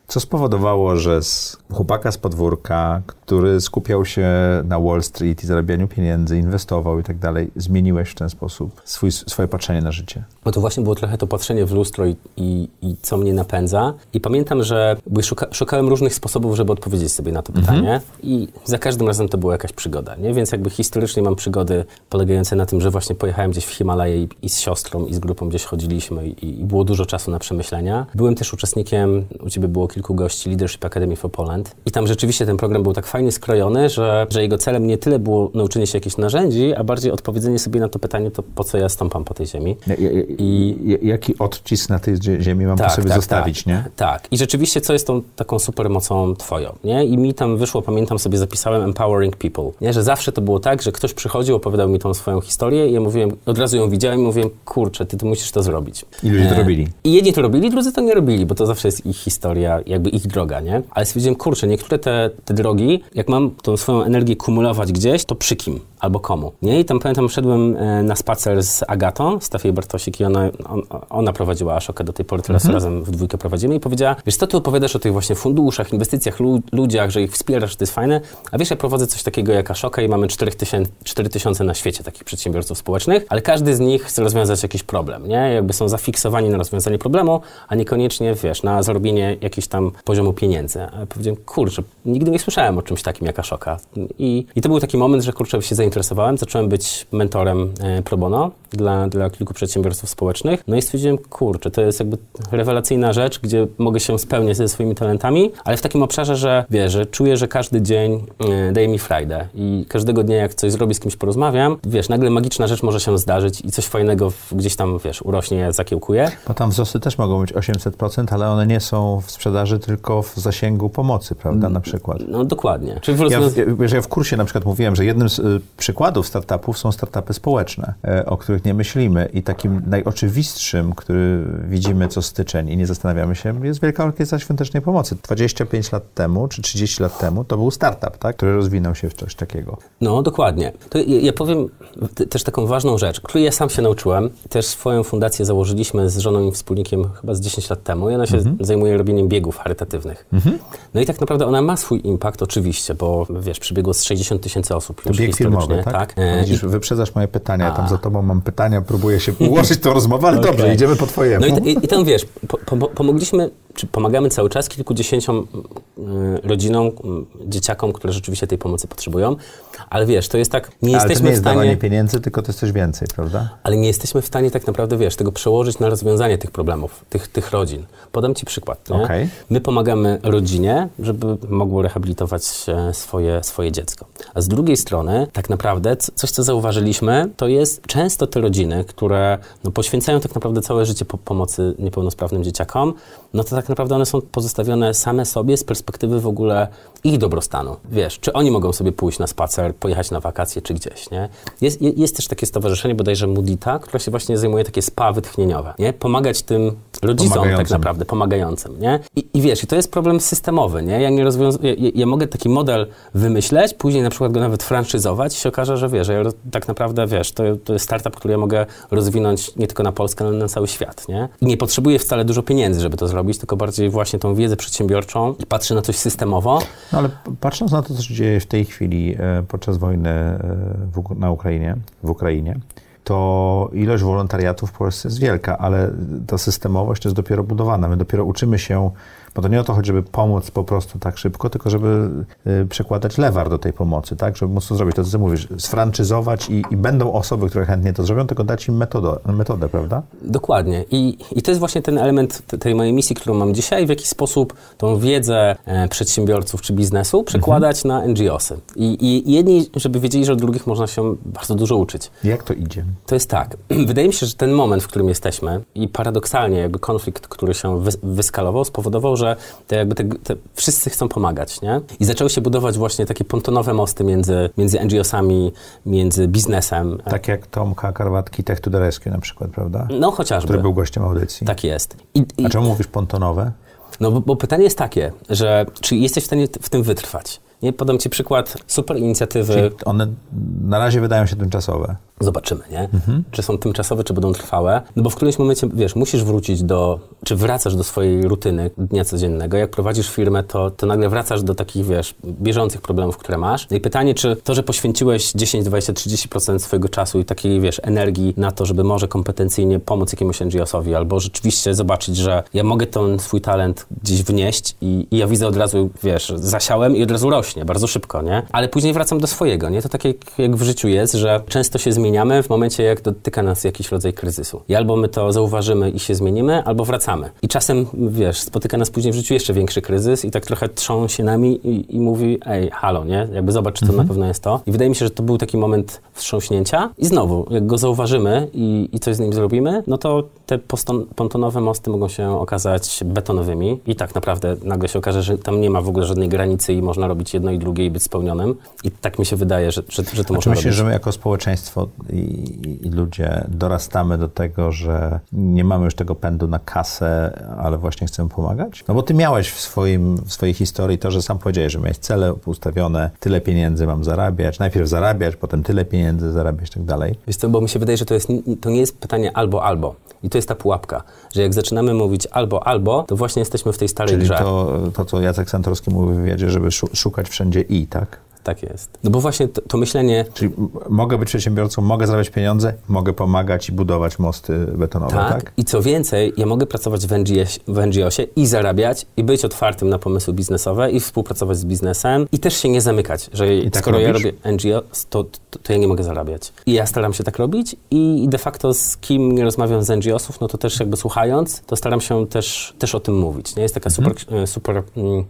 Co spowodowało, że z chłopaka z podwórka, który skupiał się na Wall Street i zarabianiu pieniędzy, inwestował i tak dalej, zmieniłeś w ten sposób swój, swoje patrzenie na życie? No to właśnie było trochę to patrzenie w lustro i, i, i co mnie napędza. I pamiętam, że szuka, szukałem różnych sposobów, żeby odpowiedzieć sobie na to pytanie i za każdym razem to była jakaś przygoda, nie? Więc jakby historycznie mam przygody polegające na tym, że właśnie pojechałem gdzieś w Himalaje i, i z siostrą i z grupą gdzieś chodziliśmy i, i było dużo czasu na przemyślenia. Byłem też uczestnikiem, u Ciebie było kilku gości, Leadership Academy for Poland i tam rzeczywiście ten program był tak fajnie skrojony, że, że jego celem nie tyle było nauczenie się jakichś narzędzi, a bardziej odpowiedzenie sobie na to pytanie, to po co ja stąpam po tej ziemi. I- Jaki odcisk na tej zie- ziemi mam po sobie zostawić, tak, nie? Tak. I rzeczywiście, co jest tą taką super mocą twoją, nie? I mi tam wyszło, pamiętam sobie, zapisałem empowering people, nie? Że zawsze to było tak, że ktoś przychodził, opowiadał mi tą swoją historię i ja mówiłem, od razu ją widziałem i mówiłem, kurczę, ty, ty musisz to zrobić. I ludzie to E, robili. I jedni to robili, drudzy to nie robili, bo to zawsze jest ich historia, jakby ich droga, nie? Ale stwierdziłem, kurczę, niektóre te, te drogi, jak mam tą swoją energię kumulować gdzieś, to przy kim? Albo komu, nie? I tam pamiętam, szedłem e, na spacer z Agatą, Stafiej Bartosik i ona, on, ona prowadziła Ashokę do tej pory, teraz razem w dwójkę prowadzimy i powiedziała, wiesz co, ty opowiadasz o tych właśnie funduszach, inwestycjach, lu- ludziach, że ich wspierasz, że to jest fajne, a wiesz, ja prowadzę coś takiego jak Ashoka i mamy 4000 4000 na świecie takich przedsiębiorców społecznych, ale każdy z nich chce rozwiązać jakiś problem, nie? Jakby są zafiksowani na rozwiązanie problemu, a niekoniecznie, wiesz, na zarobienie jakiegoś tam poziomu pieniędzy. A ja powiedziałem, kurczę, nigdy nie słyszałem o czymś takim jak Ashoka. I, i to był taki moment, że kurczę się zainteresowałem, zacząłem być mentorem e, pro bono dla, dla kilku przedsiębiorców społecznych, no i stwierdziłem, kurczę, to jest jakby rewelacyjna rzecz, gdzie mogę się spełniać ze swoimi talentami, ale w takim obszarze, że wiesz, że czuję, że każdy dzień e, daje mi frajdę i każdego dnia jak coś zrobię, z kimś porozmawiam, wiesz, nagle magiczna rzecz może się zdarzyć i coś fajnego gdzieś tam, wiesz, urośnie, zakiełkuje. Bo tam wzrosty też mogą być 800%, ale one nie są w sprzedaży, tylko w zasięgu pomocy, prawda, na przykład. No dokładnie. Czyli w Ja, w- wiesz, ja w kursie na przykład mówiłem, że jednym z y, przykładów startupów są startupy społeczne, e, o których nie myślimy i takim najoczywistszym, który widzimy co styczeń i nie zastanawiamy się, jest Wielka Orkiestra Świątecznej Pomocy. 25 lat temu, czy 30 lat temu, to był startup, tak, który rozwinął się w coś takiego. No, dokładnie. To ja, powiem też taką ważną rzecz, której ja sam się nauczyłem. Też swoją fundację założyliśmy z żoną i wspólnikiem chyba z 10 lat temu i ona się zajmuje robieniem biegów charytatywnych. No i tak naprawdę ona ma swój impact oczywiście, bo wiesz, przybiegło z 60 tysięcy osób To bieg filmowy, tak? No E, Widzisz, i- wyprzedzasz moje pytania, ja tam A. za tobą mam pytania, próbuję się ułożyć tą rozmowę, ale Okej. dobrze, idziemy po twojemu. No i, i, i tam wiesz, po, po, pomogliśmy, czy pomagamy cały czas kilkudziesięciom y, rodzinom, y, dzieciakom, które rzeczywiście tej pomocy potrzebują, ale wiesz, to jest tak, nie ale to jesteśmy nie jest w stanie... pieniędzy, tylko to jest coś więcej, prawda? Ale nie jesteśmy w stanie tak naprawdę, wiesz, tego przełożyć na rozwiązanie tych problemów, tych, tych rodzin. Podam Ci przykład. Okej. My pomagamy rodzinie, żeby mogło rehabilitować e, swoje, swoje dziecko. A z drugiej strony, tak naprawdę, coś, co zauważyliśmy, to jest często te rodziny, które no, poświęcają tak naprawdę całe życie po pomocy niepełnosprawnym dzieciakom, no to tak naprawdę one są pozostawione same sobie z perspektywy w ogóle ich dobrostanu. Wiesz, czy oni mogą sobie pójść na spacer, pojechać na wakacje, czy gdzieś, nie? Jest, je- jest też takie stowarzyszenie, bodajże Mudita, które się właśnie zajmuje takie spa wytchnieniowe, nie? Pomagać tym rodzicom tak naprawdę, pomagającym, nie? I, I wiesz, i to jest problem systemowy, nie? Ja nie rozwiąz- ja, ja- mogę taki model wymyśleć, później na przykład go nawet franszyzować i się okaże, że wiesz, że ja tak naprawdę, wiesz, to, to jest startup, który ja mogę rozwinąć nie tylko na Polskę, ale na cały świat, nie? I nie potrzebuję wcale dużo pieniędzy, żeby to zrobić, tylko bardziej właśnie tą wiedzę przedsiębiorczą i patrzę na coś systemowo, No ale patrząc na to, co się dzieje w tej chwili e, podczas wojny e, w, na Ukrainie, w Ukrainie, to ilość wolontariatu w Polsce jest wielka, ale ta systemowość jest dopiero budowana. My dopiero uczymy się bo to nie o to chodzi, żeby pomóc po prostu tak szybko, tylko żeby y, przekładać lewar do tej pomocy, tak? Żeby móc to zrobić. To, co ty mówisz, sfranczyzować i, i będą osoby, które chętnie to zrobią, tylko dać im metodę, metodę prawda? Dokładnie. I, I to jest właśnie ten element tej mojej misji, którą mam dzisiaj, w jaki sposób tą wiedzę e, przedsiębiorców czy biznesu przekładać mhm. na NGOsy. I, I jedni, żeby wiedzieli, że od drugich można się bardzo dużo uczyć. Jak to idzie? To jest tak. Wydaje mi się, że ten moment, w którym jesteśmy i paradoksalnie jakby konflikt, który się wy, wyskalował, spowodował, że te jakby te, te wszyscy chcą pomagać, nie? I zaczęły się budować właśnie takie pontonowe mosty między, między NGO-sami, między biznesem. Tak jak Tomka Karwatki Tech to the Rescue na przykład, prawda? No chociażby. Który był gościem audycji. Tak jest. I, i... A czemu mówisz pontonowe? No bo, bo pytanie jest takie, że czy jesteś w stanie w tym wytrwać? Nie podam Ci przykład super inicjatywy. Czyli one na razie wydają się tymczasowe. Zobaczymy, nie? Mhm. Czy są tymczasowe, czy będą trwałe. No bo w którymś momencie, wiesz, musisz wrócić do, czy wracasz do swojej rutyny dnia codziennego. Jak prowadzisz firmę, to, to nagle wracasz do takich, wiesz, bieżących problemów, które masz. No i pytanie, czy to, że poświęciłeś 10, 20, 30% swojego czasu i takiej, wiesz, energii na to, żeby może kompetencyjnie pomóc jakiemuś NGO-sowi, albo rzeczywiście zobaczyć, że ja mogę ten swój talent gdzieś wnieść i, i ja widzę od razu, wiesz, zasiałem i od razu rośnie, bardzo szybko, nie? Ale później wracam do swojego, nie? To tak jak, jak w życiu jest, że często się zmienia zmieniamy w momencie, jak dotyka nas jakiś rodzaj kryzysu. I albo my to zauważymy i się zmienimy, albo wracamy. I czasem, wiesz, spotyka nas później w życiu jeszcze większy kryzys i tak trochę trzą się nami i, i mówi, ej, halo, nie? Jakby zobacz, czy to mhm. na pewno jest to. I wydaje mi się, że to był taki moment wstrząśnięcia i znowu, jak go zauważymy i, i coś z nim zrobimy, no to te pontonowe mosty mogą się okazać betonowymi i tak naprawdę nagle się okaże, że tam nie ma w ogóle żadnej granicy i można robić jedno i drugie i być spełnionym. I tak mi się wydaje, że, że, że to A można myślisz, że my jako społeczeństwo i, i, ludzie dorastamy do tego, że nie mamy już tego pędu na kasę, ale właśnie chcemy pomagać? No bo ty miałeś w, swoim, w swojej historii to, że sam powiedziałeś, że miałeś cele ustawione, tyle pieniędzy mam zarabiać, najpierw zarabiać, potem tyle pieniędzy zarabiać i tak dalej. Wiesz co, bo mi się wydaje, że to, jest, to nie jest pytanie albo, albo. I to jest ta pułapka, że jak zaczynamy mówić albo, albo, to właśnie jesteśmy w tej starej Czyli grze. To, to, co Jacek Santorski mówi w wywiadzie, żeby szukać wszędzie i, tak? Tak jest. No bo właśnie to, to, myślenie... Czyli mogę być przedsiębiorcą, mogę zarabiać pieniądze, mogę pomagać i budować mosty betonowe, tak? tak? I co więcej, ja mogę pracować w, NGS, w NGO-sie i zarabiać, i być otwartym na pomysły biznesowe, i współpracować z biznesem, i też się nie zamykać, że I tak skoro robisz? ja robię NGO, to, to, to, ja nie mogę zarabiać. I ja staram się tak robić i de facto z kim nie rozmawiam z NGO-sów, no to też jakby słuchając, to staram się też, też o tym mówić. Nie? Jest taka mhm. super, super mm,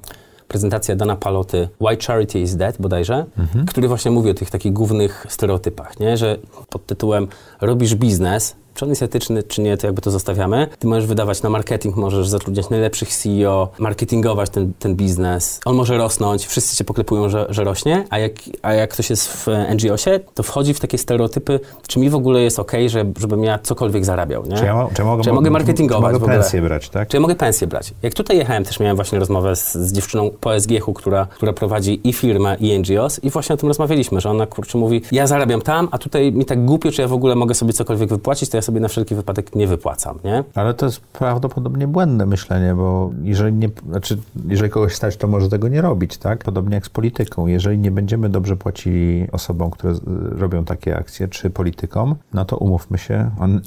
prezentacja Dana Paloty Why Charity is Dead bodajże, mhm. który właśnie mówi o tych takich głównych stereotypach, nie? że pod tytułem robisz biznes, czy on jest etyczny, czy nie, to jakby to zostawiamy. Ty możesz wydawać na marketing, możesz zatrudniać najlepszych CEO, marketingować ten, ten biznes. On może rosnąć, wszyscy cię poklepują, że, że rośnie, a jak, a jak ktoś jest w NGO-sie, to wchodzi w takie stereotypy, czy mi w ogóle jest ok, że, żebym ja cokolwiek zarabiał, nie? Czy ja, czy mogę, czy ja mogę marketingować czy mogę pensję brać, tak? Czy ja mogę pensję brać? Jak tutaj jechałem, też miałem właśnie rozmowę z, z dziewczyną po SGH-u, która, która prowadzi i firmę, i NGOs i właśnie o tym rozmawialiśmy, że ona kurczę mówi, ja zarabiam tam, a tutaj mi tak głupio, czy ja w ogóle mogę sobie cokolwiek wypłacić, to ja sobie na wszelki wypadek nie wypłacam, nie? Ale to jest prawdopodobnie błędne myślenie, bo jeżeli, nie, znaczy, jeżeli kogoś stać, to może tego nie robić, tak? Podobnie jak z polityką. Jeżeli nie będziemy dobrze płacili osobom, które robią takie akcje, czy politykom, no to umówmy się, on,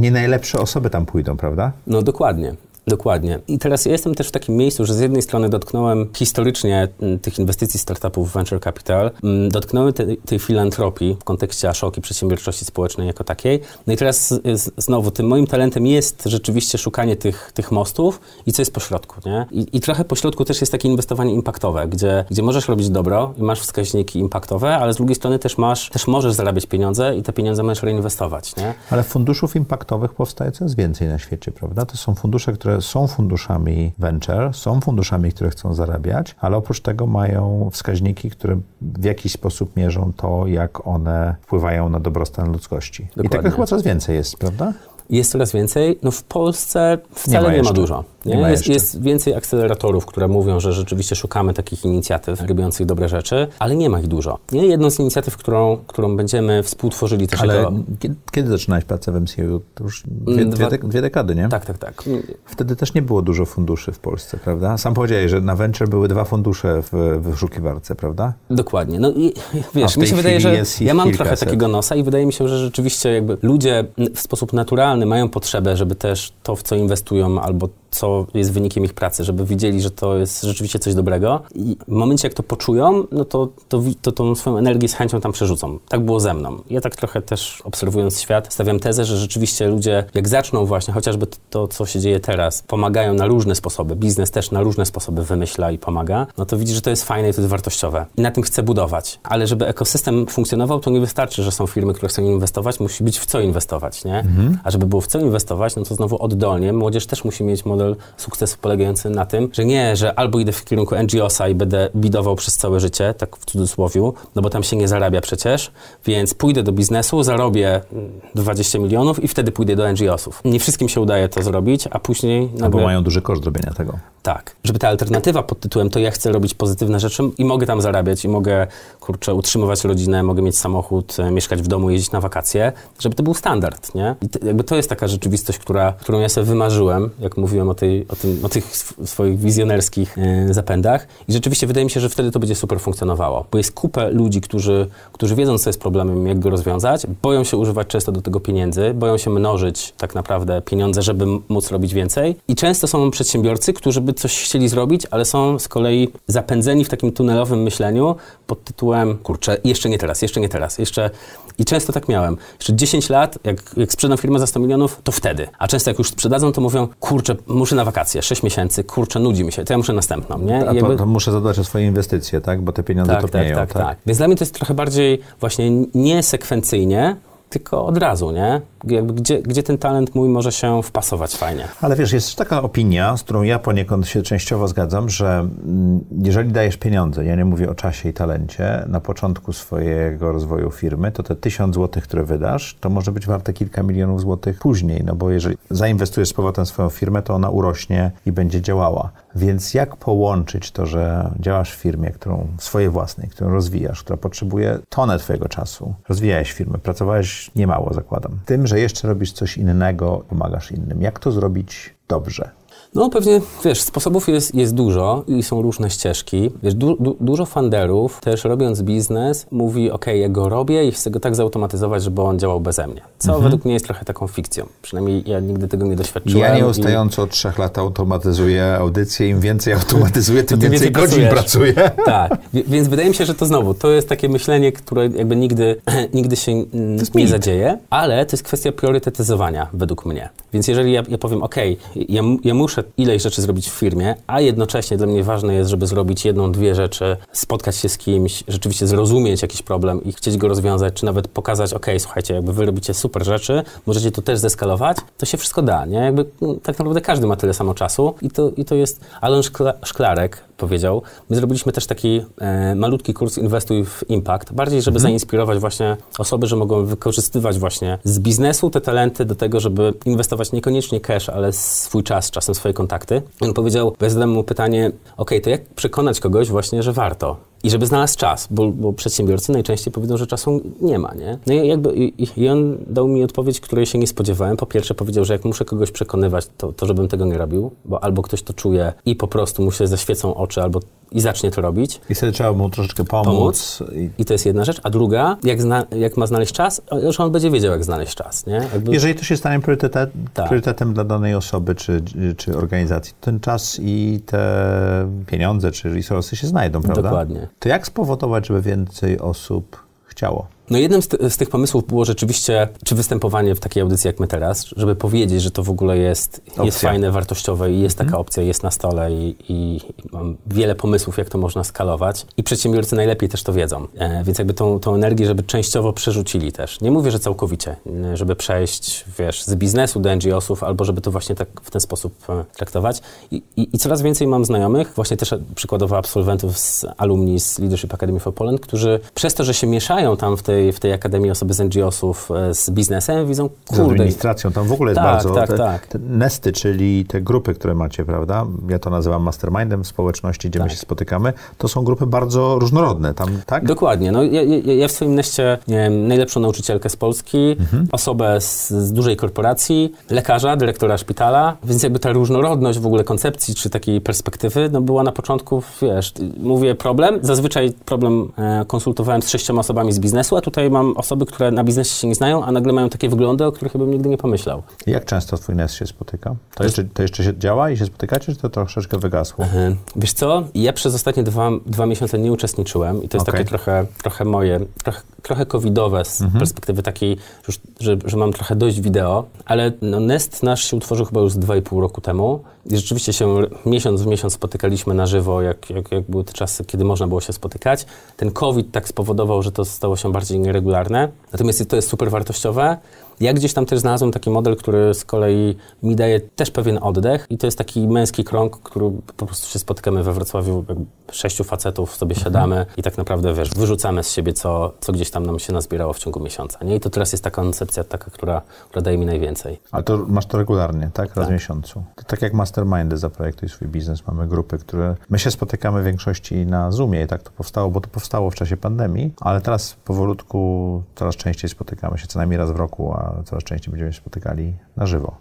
nie najlepsze osoby tam pójdą, prawda? No dokładnie. Dokładnie. I teraz ja jestem też w takim miejscu, że z jednej strony dotknąłem historycznie mm, tych inwestycji startupów venture capital, mm, dotknąłem te, tej filantropii w kontekście Ashoki, przedsiębiorczości społecznej jako takiej. No i teraz znowu tym moim talentem jest rzeczywiście szukanie tych, tych mostów i co jest pośrodku, nie? I, I trochę pośrodku też jest takie inwestowanie impaktowe, gdzie, gdzie możesz robić dobro i masz wskaźniki impaktowe, ale z drugiej strony też masz, też możesz zarabiać pieniądze i te pieniądze możesz reinwestować, nie? Ale funduszów impaktowych powstaje coraz więcej na świecie, prawda? To są fundusze, które są funduszami venture, są funduszami, które chcą zarabiać, ale oprócz tego mają wskaźniki, które w jakiś sposób mierzą to, jak one wpływają na dobrostan ludzkości. Dokładnie. I tego chyba coraz więcej jest, prawda? Jest coraz więcej. No w Polsce wcale ma nie ma, dużo. Nie? Nie ma jest, jest więcej akceleratorów, które mówią, że rzeczywiście szukamy takich inicjatyw robiących dobre rzeczy, ale nie ma ich dużo. Nie? Jedną z inicjatyw, którą, którą będziemy współtworzyli też Ale jako... kiedy, kiedy zaczynałeś pracę w MCU? To już dwie, Mm, dwie, dwie dekady, nie? Tak, tak, tak. Wtedy też nie było dużo funduszy w Polsce, prawda? Sam powiedziałeś, że na Venture były dwa fundusze w, wyszukiwarce, prawda? Dokładnie. No i wiesz, mi się wydaje, że ja mam trochę takiego nosa i wydaje mi się, że rzeczywiście jakby ludzie w sposób naturalny mają potrzebę, żeby też to, w co inwestują albo co jest wynikiem ich pracy, żeby widzieli, że to jest rzeczywiście coś dobrego i w momencie, jak to poczują, no to, to, to tą swoją energię z chęcią tam przerzucą. Tak było ze mną. Ja tak trochę też obserwując świat, stawiam tezę, że rzeczywiście ludzie, jak zaczną właśnie, chociażby to, to co się dzieje teraz, pomagają na różne sposoby, biznes też na różne sposoby wymyśla i pomaga, no to widzi, że to jest fajne i to jest wartościowe. I na tym chcę budować. Ale żeby ekosystem funkcjonował, to nie wystarczy, że są firmy, które chcą inwestować, musi być w co inwestować, nie? A żeby było w co inwestować, no to znowu oddolnie młodzież też musi mieć model sukcesu polegający na tym, że nie, że albo idę w kierunku NGO-sa i będę bidował przez całe życie, tak w cudzysłowiu, no bo tam się nie zarabia przecież, więc pójdę do biznesu, zarobię mm, 20 milionów i wtedy pójdę do NGO-sów. Nie wszystkim się udaje to zrobić, a później Albo nagle... mają duży koszt zrobienia tego. Tak. Żeby ta alternatywa pod tytułem to ja chcę robić pozytywne rzeczy i mogę tam zarabiać i mogę, kurczę, utrzymywać rodzinę, mogę mieć samochód, e, mieszkać w domu, jeździć na wakacje, żeby to był standard, nie? I t- jakby to jest taka rzeczywistość, która, którą ja sobie wymarzyłem, jak mówiłem o, tej, o, tym, o tych sw- swoich wizjonerskich e, zapędach. I rzeczywiście wydaje mi się, że wtedy to będzie super funkcjonowało, bo jest kupę ludzi, którzy, którzy wiedzą, co jest problemem, jak go rozwiązać, boją się używać często do tego pieniędzy, boją się mnożyć tak naprawdę pieniądze, żeby móc robić więcej. I często są przedsiębiorcy, którzy by coś chcieli zrobić, ale są z kolei zapędzeni w takim tunelowym myśleniu pod tytułem, kurczę, jeszcze nie teraz, jeszcze nie teraz, jeszcze... I często tak miałem. Jeszcze 10 lat, jak, jak sprzedam firmę za 100 milionów, to wtedy. A często jak już sprzedadzą, to mówią, kurczę, muszę na wakacje, 6 miesięcy, kurczę, nudzi mi się, to ja muszę następną, nie? A I to, jakby- to muszę zadbać o swoje inwestycje, tak? Bo te pieniądze tak, topnieją, tak, tak, tak. Więc dla mnie to jest trochę bardziej właśnie nie sekwencyjnie, tylko od razu, nie? Gdzie, gdzie ten talent mój może się wpasować fajnie. Ale wiesz, jest taka opinia, z którą ja poniekąd się częściowo zgadzam, że mm, jeżeli dajesz pieniądze, ja nie mówię o czasie i talencie, na początku swojego rozwoju firmy, to te tysiąc złotych, które wydasz, to może być warte kilka milionów złotych później, no bo jeżeli zainwestujesz z powrotem swoją firmę, to ona urośnie i będzie działała. Więc jak połączyć to, że działasz w firmie, którą swojej własnej, którą rozwijasz, która potrzebuje tonę twojego czasu. Rozwijałeś firmę, pracowałeś niemało, zakładam. Tym, że jeszcze robisz coś innego, pomagasz innym. Jak to zrobić dobrze? No pewnie, wiesz, sposobów jest, jest dużo i są różne ścieżki. Wiesz, du, du, dużo funderów też robiąc biznes mówi, ok, ja go robię i chcę go tak zautomatyzować, żeby on działał beze mnie. Co według mnie jest trochę taką fikcją. Przynajmniej ja nigdy tego nie doświadczyłem. Ja i- nieustająco od trzech lat automatyzuję audycję. Im więcej automatyzuję, tym tym więcej więcej godzin pracuję. Tak, więc wydaje mi się, że to znowu, to jest takie myślenie, które jakby nigdy, nigdy się nie mit. zadzieje, ale to jest kwestia priorytetyzowania według mnie. Więc jeżeli ja, ja powiem, ok, ja, ja muszę ileś rzeczy zrobić w firmie, a jednocześnie dla mnie ważne jest, żeby zrobić jedną, dwie rzeczy, spotkać się z kimś, rzeczywiście zrozumieć jakiś problem i chcieć go rozwiązać, czy nawet pokazać, ok, słuchajcie, jakby wy robicie super rzeczy, możecie to też zeskalować, to się wszystko da, nie? Jakby mm, tak naprawdę każdy ma tyle samo czasu i to, i to jest... Szkla- Szklarek powiedział, my zrobiliśmy też taki e, malutki kurs Inwestuj w Impact, bardziej, żeby zainspirować właśnie osoby, że mogą wykorzystywać właśnie z biznesu te talenty do tego, żeby inwestować niekoniecznie cash, ale swój czas, czasem swoje kontakty. On powiedział, bo ja zadałem mu pytanie, ok, to jak przekonać kogoś właśnie, że warto? I żeby znalazł czas, bo, bo przedsiębiorcy najczęściej powiedzą, że czasu nie ma, nie? No i jakby, i, i- on dał mi odpowiedź, której się nie spodziewałem. Po pierwsze powiedział, że jak muszę kogoś przekonywać, to, to żebym tego nie robił, bo albo ktoś to czuje i po prostu mu się zaświecą oczy, albo i zacznie to robić. I wtedy trzeba mu troszeczkę pomóc. Pomóc. I to jest jedna rzecz. A druga, jak, zna, jak ma znaleźć czas, że on będzie wiedział, jak znaleźć czas, nie? Jakby, Jeżeli to się stanie priorytetem, Tak. priorytetem dla danej osoby czy, czy organizacji, ten czas i te pieniądze czy resursy się znajdą, prawda? Dokładnie. To jak spowodować, żeby więcej osób chciało? No jednym z, ty, z tych pomysłów było rzeczywiście, czy występowanie w takiej audycji jak my teraz, żeby powiedzieć, że to w ogóle jest, jest fajne, wartościowe i jest taka opcja, jest na stole i, i, mam wiele pomysłów, jak to można skalować. I przedsiębiorcy najlepiej też to wiedzą. E, więc jakby tą, tą energię, żeby częściowo przerzucili też. Nie mówię, że całkowicie, e, żeby przejść, wiesz, z biznesu do NGO-sów, albo żeby to właśnie tak w ten sposób e, traktować. I, i, I coraz więcej mam znajomych, właśnie też przykładowo absolwentów z alumni z Leadership Academy for Poland, którzy przez to, że się mieszają tam w tej tej, w tej Akademii osoby z NGO-sów e, z biznesem, widzą, Z kurde, administracją, tam w ogóle jest Tak, bardzo... tak, te, tak. te nesty, czyli te grupy, które macie, prawda? Ja to nazywam mastermindem w społeczności, gdzie my Tak. się spotykamy. To są grupy bardzo różnorodne, tam, tak? Dokładnie. No, ja, ja, ja w swoim neście wiem, najlepszą nauczycielkę z Polski, osobę z, z dużej korporacji, lekarza, dyrektora szpitala, więc jakby ta różnorodność w ogóle koncepcji czy takiej perspektywy no, była na początku, wiesz, mówię problem, zazwyczaj problem e, konsultowałem z sześcioma osobami z biznesu, a tutaj mam osoby, które na biznesie się nie znają, a nagle mają takie wyglądy, o których bym nigdy nie pomyślał. Jak często twój nest się spotyka? To jeszcze, to jeszcze się działa i się spotykacie, czy to troszeczkę wygasło? Wiesz co, ja przez ostatnie dwa, dwa miesiące nie uczestniczyłem i to jest Okej. takie trochę, trochę moje, trochę, trochę covidowe z perspektywy takiej, już, że, że mam trochę dość wideo, ale no, Nest nasz się utworzył chyba już z 2,5 roku temu i rzeczywiście się miesiąc w miesiąc spotykaliśmy na żywo, jak, jak, jak były te czasy, kiedy można było się spotykać. Ten COVID tak spowodował, że to stało się bardziej nieregularne, natomiast to jest super wartościowe. Ja gdzieś tam też znalazłem taki model, który z kolei mi daje też pewien oddech i to jest taki męski krąg, który po prostu się spotykamy we Wrocławiu, sześciu facetów sobie siadamy i tak naprawdę, wiesz, wyrzucamy z siebie, co, co gdzieś tam nam się nazbierało w ciągu miesiąca, nie? I to teraz jest taka koncepcja taka, która, która daje mi najwięcej. Ale to masz to regularnie, tak? Raz w miesiącu. To tak jak mastermindy zaprojektuj swój biznes. Mamy grupy, które... My się spotykamy w większości na Zoomie i tak to powstało, bo to powstało w czasie pandemii, ale teraz powolutku coraz częściej spotykamy się, co najmniej raz w roku, a coraz częściej będziemy się spotykali na żywo.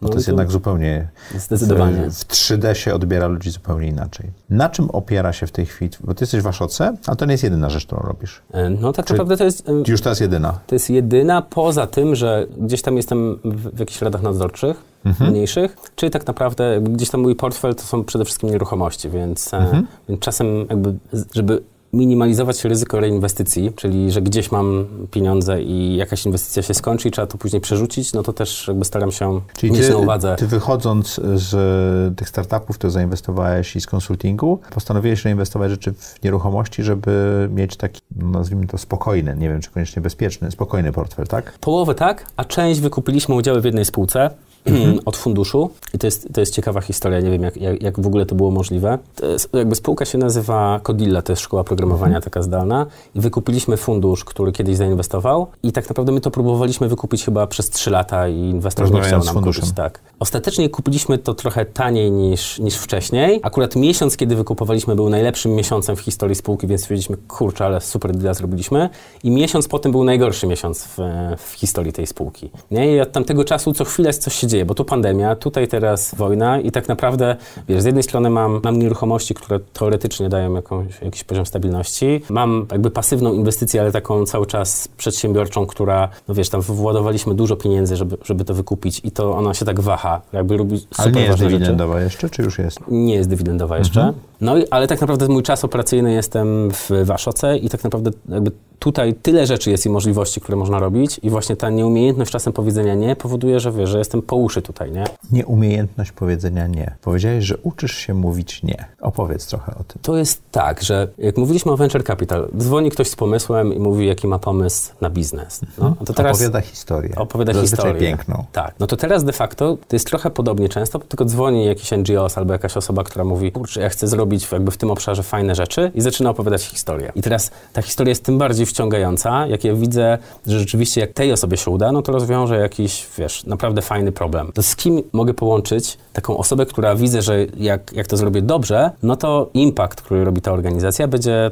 Bo No to jest to- jednak zupełnie... Zdecydowanie. W, w 3D się odbiera ludzi zupełnie inaczej. Na czym opiera się w tej chwili... Bo ty jesteś w Waszoce, ale to nie jest jedyna rzecz, którą robisz. E, No tak Czy- naprawdę to jest... Już teraz jedyna. To jest jedyna, poza tym, że gdzieś tam jestem w, w jakichś radach nadzorczych, mniejszych, czyli tak naprawdę gdzieś tam mój portfel to są przede wszystkim nieruchomości, więc, e, więc czasem jakby, żeby minimalizować ryzyko reinwestycji, czyli że gdzieś mam pieniądze i jakaś inwestycja się skończy i trzeba to później przerzucić, no to też jakby staram się Czyli mieć ty, na uwadze. ty wychodząc z tych startupów, które zainwestowałeś i z konsultingu, postanowiłeś reinwestować rzeczy w nieruchomości, żeby mieć taki, no nazwijmy to spokojny, nie wiem czy koniecznie bezpieczny, spokojny portfel, tak? Połowę tak, a część wykupiliśmy udziały w jednej spółce Mhm. od funduszu i to jest, to jest ciekawa historia, nie wiem jak, jak, jak w ogóle to było możliwe. To jest, jakby spółka się nazywa Codilla, to jest szkoła programowania Mhm. taka zdalna i wykupiliśmy fundusz, który kiedyś zainwestował i tak naprawdę my to próbowaliśmy wykupić chyba przez 3 lata i inwestor nie chciał nam funduszem. kupić. Tak. Ostatecznie kupiliśmy to trochę taniej niż, niż wcześniej. Akurat miesiąc, kiedy wykupowaliśmy, był najlepszym miesiącem w historii spółki, więc stwierdziliśmy, kurczę, ale super deal zrobiliśmy. I miesiąc potem był najgorszy miesiąc w, w historii tej spółki. Nie? I od tamtego czasu co chwilę coś się dzieje, bo tu pandemia, tutaj teraz wojna i tak naprawdę, wiesz, z jednej strony mam, mam nieruchomości, które teoretycznie dają jakąś, jakiś poziom stabilności. Mam jakby pasywną inwestycję, ale taką cały czas przedsiębiorczą, która, no wiesz, tam władowaliśmy dużo pieniędzy, żeby, żeby to wykupić i to ona się tak waha, jakby robi super Ale nie jest ważne rzeczy dywidendowa jeszcze, czy już jest? nie jest dywidendowa jeszcze. Mhm. No i, ale tak naprawdę mój czas operacyjny jestem w Waszoce i tak naprawdę jakby tutaj tyle rzeczy jest i możliwości, które można robić i właśnie ta nieumiejętność czasem powiedzenia nie powoduje, że wiesz, że jestem po uszy tutaj, nie? Nieumiejętność powiedzenia nie. Powiedziałeś, że uczysz się mówić nie. Opowiedz trochę o tym. To jest tak, że jak mówiliśmy o venture capital, dzwoni ktoś z pomysłem i mówi, jaki ma pomysł na biznes. No, to teraz Opowiada historię. opowiada Zazwyczaj historię. piękną. Tak. No to teraz de facto to jest trochę podobnie często, tylko dzwoni jakiś NGOs albo jakaś osoba, która mówi, kurczę, ja chcę zrobić jakby w tym obszarze fajne rzeczy i zaczyna opowiadać historię. I teraz ta historia jest tym bardziej wciągająca, jak ja widzę, że rzeczywiście jak tej osobie się uda, no to rozwiąże jakiś, wiesz, naprawdę fajny problem. To z kim mogę połączyć taką osobę, która widzę, że jak, jak to zrobię dobrze, no to impact, który robi ta organizacja, będzie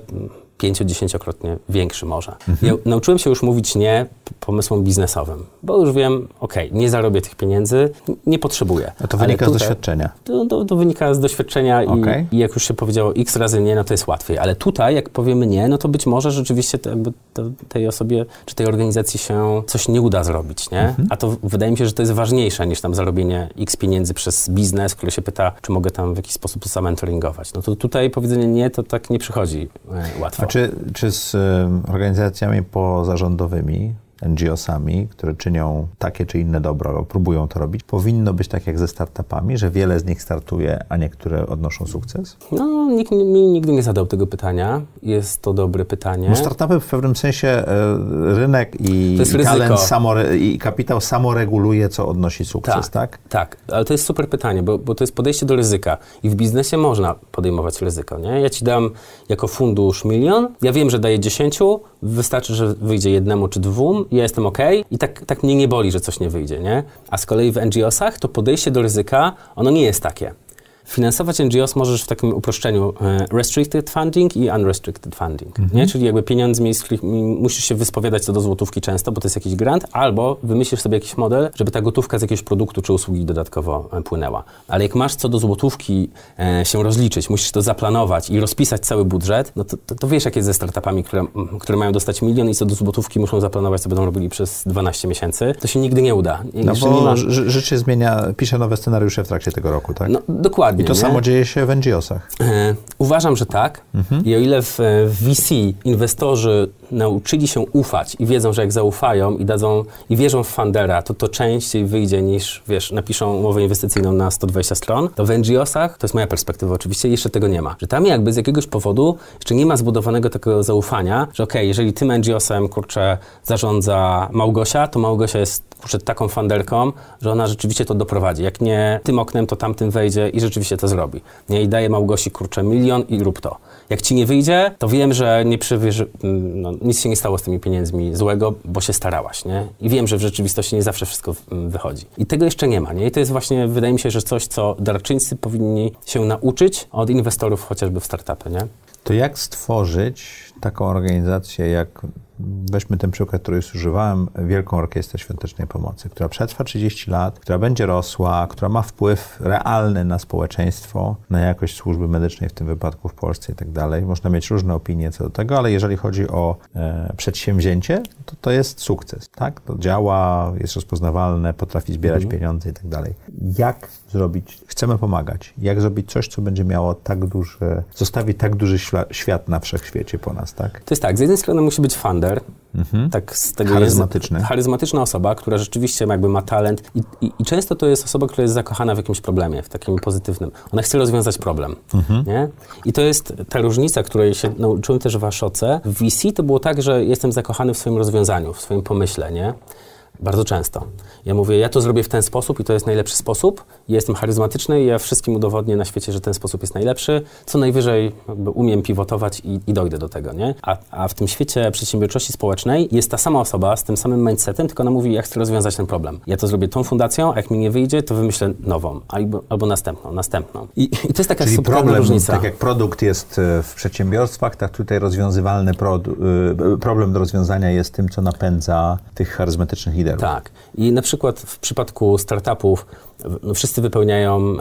pięcio-dziesięciokrotnie większy może. Ja nauczyłem się już mówić nie pomysłom biznesowym, bo już wiem, okej, nie zarobię tych pieniędzy, nie potrzebuję. A to wynika z tutaj- doświadczenia. To, to, to wynika z doświadczenia i, Okej. i jak już się powiedziało x razy nie, no to jest łatwiej. Ale tutaj, jak powiemy nie, no to być może rzeczywiście to jakby to, tej osobie czy tej organizacji się coś nie uda zrobić, nie? Mhm. A to wydaje mi się, że to jest ważniejsze niż tam zarobienie x pieniędzy przez biznes, który się pyta, czy mogę tam w jakiś sposób zamentoringować. No to tutaj powiedzenie nie, to tak nie przychodzi e, łatwo. Czy, czy z organizacjami pozarządowymi, NGO-sami, które czynią takie czy inne dobro, albo próbują to robić, powinno być tak jak ze startupami, że wiele z nich startuje, a niektóre odnoszą sukces? No, nikt mi nigdy nie zadał tego pytania. Jest to dobre pytanie. Bo startupy w pewnym sensie e, rynek i, i talent samore, i kapitał samoreguluje, co odnosi sukces, tak? Tak, ale to jest super pytanie, bo, bo to jest podejście do ryzyka. I w biznesie można podejmować ryzyko, nie? Ja ci dam jako fundusz milion, ja wiem, że daję 10, wystarczy, że wyjdzie jednemu czy dwóm, ja jestem ok i tak, tak mnie nie boli, że coś nie wyjdzie, nie? A z kolei w NGO-sach to podejście do ryzyka, ono nie jest takie. Finansować NGOs możesz w takim uproszczeniu e, restricted funding i unrestricted funding, Mhm. nie? Czyli jakby pieniądzmi, z których musisz się wyspowiadać co do złotówki często, bo to jest jakiś grant, albo wymyślisz sobie jakiś model, żeby ta gotówka z jakiegoś produktu czy usługi dodatkowo e, płynęła. Ale jak masz co do złotówki e, się rozliczyć, musisz to zaplanować i rozpisać cały budżet, no to, to, to wiesz jak jest ze startupami, które, które mają dostać milion i co do złotówki muszą zaplanować, co będą robili przez 12 miesięcy, to się nigdy nie uda. No Jeszcze nie ma- bo ży- życie się zmienia, pisze nowe scenariusze w trakcie tego roku, tak? no, dokładnie. I to nie? samo dzieje się w NGO-sach. E, Uważam, że tak. I o ile w e, w VC inwestorzy nauczyli się ufać i wiedzą, że jak zaufają i dadzą i wierzą w fundera, to to częściej wyjdzie niż, wiesz, napiszą umowę inwestycyjną na 120 stron, to w NGO-sach, to jest moja perspektywa oczywiście, jeszcze tego nie ma. Że tam jakby z jakiegoś powodu jeszcze nie ma zbudowanego takiego zaufania, że okej, jeżeli tym NGO-sem, kurczę, zarządza Małgosia, to Małgosia jest, kurczę, taką funderką, że ona rzeczywiście to doprowadzi. Jak nie tym oknem, to tamtym wejdzie i rzeczywiście to zrobi. Nie? I daje Małgosi, kurczę, milion i rób to. Jak ci nie wyjdzie, to wiem, że nie przywierzy, mm, no, nic się nie stało z tymi pieniędzmi złego, bo się starałaś, nie? I wiem, że w rzeczywistości nie zawsze wszystko mm, wychodzi. I tego jeszcze nie ma, nie? I to jest właśnie, wydaje mi się, że coś, co darczyńcy powinni się nauczyć od inwestorów chociażby w startupy, nie? To jak stworzyć taką organizację, jak weźmy ten przykład, który już używałem, Wielką Orkiestrę Świątecznej Pomocy, która przetrwa 30 lat, która będzie rosła, która ma wpływ realny na społeczeństwo, na jakość służby medycznej, w tym wypadku w Polsce i tak dalej. Można mieć różne opinie co do tego, ale jeżeli chodzi o e, przedsięwzięcie, to to jest sukces, tak? To działa, jest rozpoznawalne, potrafi zbierać pieniądze i tak dalej. Jak zrobić, chcemy pomagać, jak zrobić coś, co będzie miało tak duży, zostawi tak duży świat na wszechświecie po nas, tak? To jest tak, z jednej strony musi być funder, tak z tego Charyzmatyczny. Jest, charyzmatyczna osoba, która rzeczywiście jakby ma talent i, i, i często to jest osoba, która jest zakochana w jakimś problemie, w takim pozytywnym. Ona chce rozwiązać problem, nie? I to jest ta różnica, której się nauczyłem też w Ashoce. W VC to było tak, że jestem zakochany w swoim rozwiązaniu, w swoim pomyśle, nie? Bardzo często. Ja mówię, ja to zrobię w ten sposób i to jest najlepszy sposób. Ja jestem charyzmatyczny i ja wszystkim udowodnię na świecie, że ten sposób jest najlepszy. Co najwyżej umiem pivotować i, i dojdę do tego, nie? A, a w tym świecie przedsiębiorczości społecznej jest ta sama osoba z tym samym mindsetem, tylko ona mówi, ja chcę rozwiązać ten problem. Ja to zrobię tą fundacją, a jak mi nie wyjdzie, to wymyślę nową, albo, albo następną, następną. I, I to jest taka Czyli problem, różnica. tak jak produkt jest e, w przedsiębiorstwach, tak tutaj rozwiązywalny y, problem do rozwiązania jest tym, co napędza tych charyzmatycznych liderów. Tak. I na przykład w przypadku startupów no wszyscy wypełniają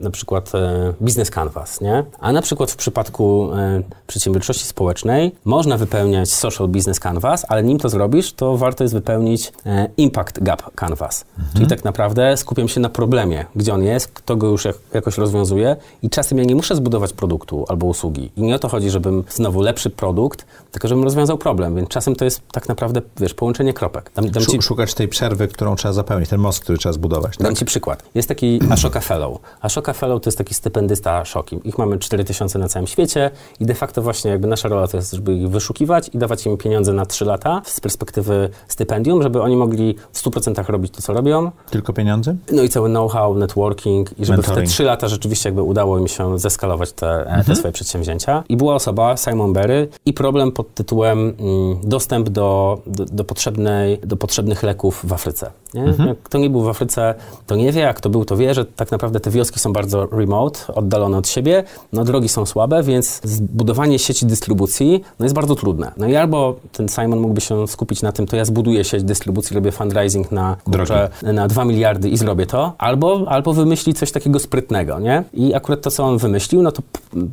na przykład e, business canvas, nie? A na przykład w przypadku e, przedsiębiorczości społecznej można wypełniać social business canvas, ale nim to zrobisz, to warto jest wypełnić e, impact gap canvas. Czyli tak naprawdę skupiam się na problemie, gdzie on jest, kto go już jak, jakoś rozwiązuje i czasem ja nie muszę zbudować produktu albo usługi. I nie o to chodzi, żebym znowu lepszy produkt, tylko żebym rozwiązał problem, więc czasem to jest tak naprawdę, wiesz, połączenie kropek. Dam, dam Szu- Szukać tej przerwy, którą trzeba zapełnić, ten most, który trzeba zbudować. Tak? Dam Ci przykład. Jest taki Ashoka Fellow. Ashoka Fellow to jest taki stypendysta Ashoki. Ich mamy 4000 na całym świecie i de facto właśnie jakby nasza rola to jest, żeby ich wyszukiwać i dawać im pieniądze na 3 lata z perspektywy stypendium, żeby oni mogli w 100% robić to, co robią. Tylko pieniądze? No i cały know-how, networking i żeby w te Mentoring. 3 lata rzeczywiście jakby udało im się zeskalować te, te swoje przedsięwzięcia. I była osoba, Simon Berry i problem pod tytułem mm, dostęp do, do, do, potrzebnej, do potrzebnych leków w Afryce. Nie? Jak kto nie był w Afryce, to nie wie, a kto był, to wie, że tak naprawdę te wioski są bardzo remote, oddalone od siebie, no drogi są słabe, więc zbudowanie sieci dystrybucji no jest bardzo trudne. No i albo ten Simon mógłby się skupić na tym, to ja zbuduję sieć dystrybucji, robię fundraising na, kurczę, na 2 miliardy i zrobię to, albo, albo wymyśli coś takiego sprytnego, nie? I akurat to, co on wymyślił, no to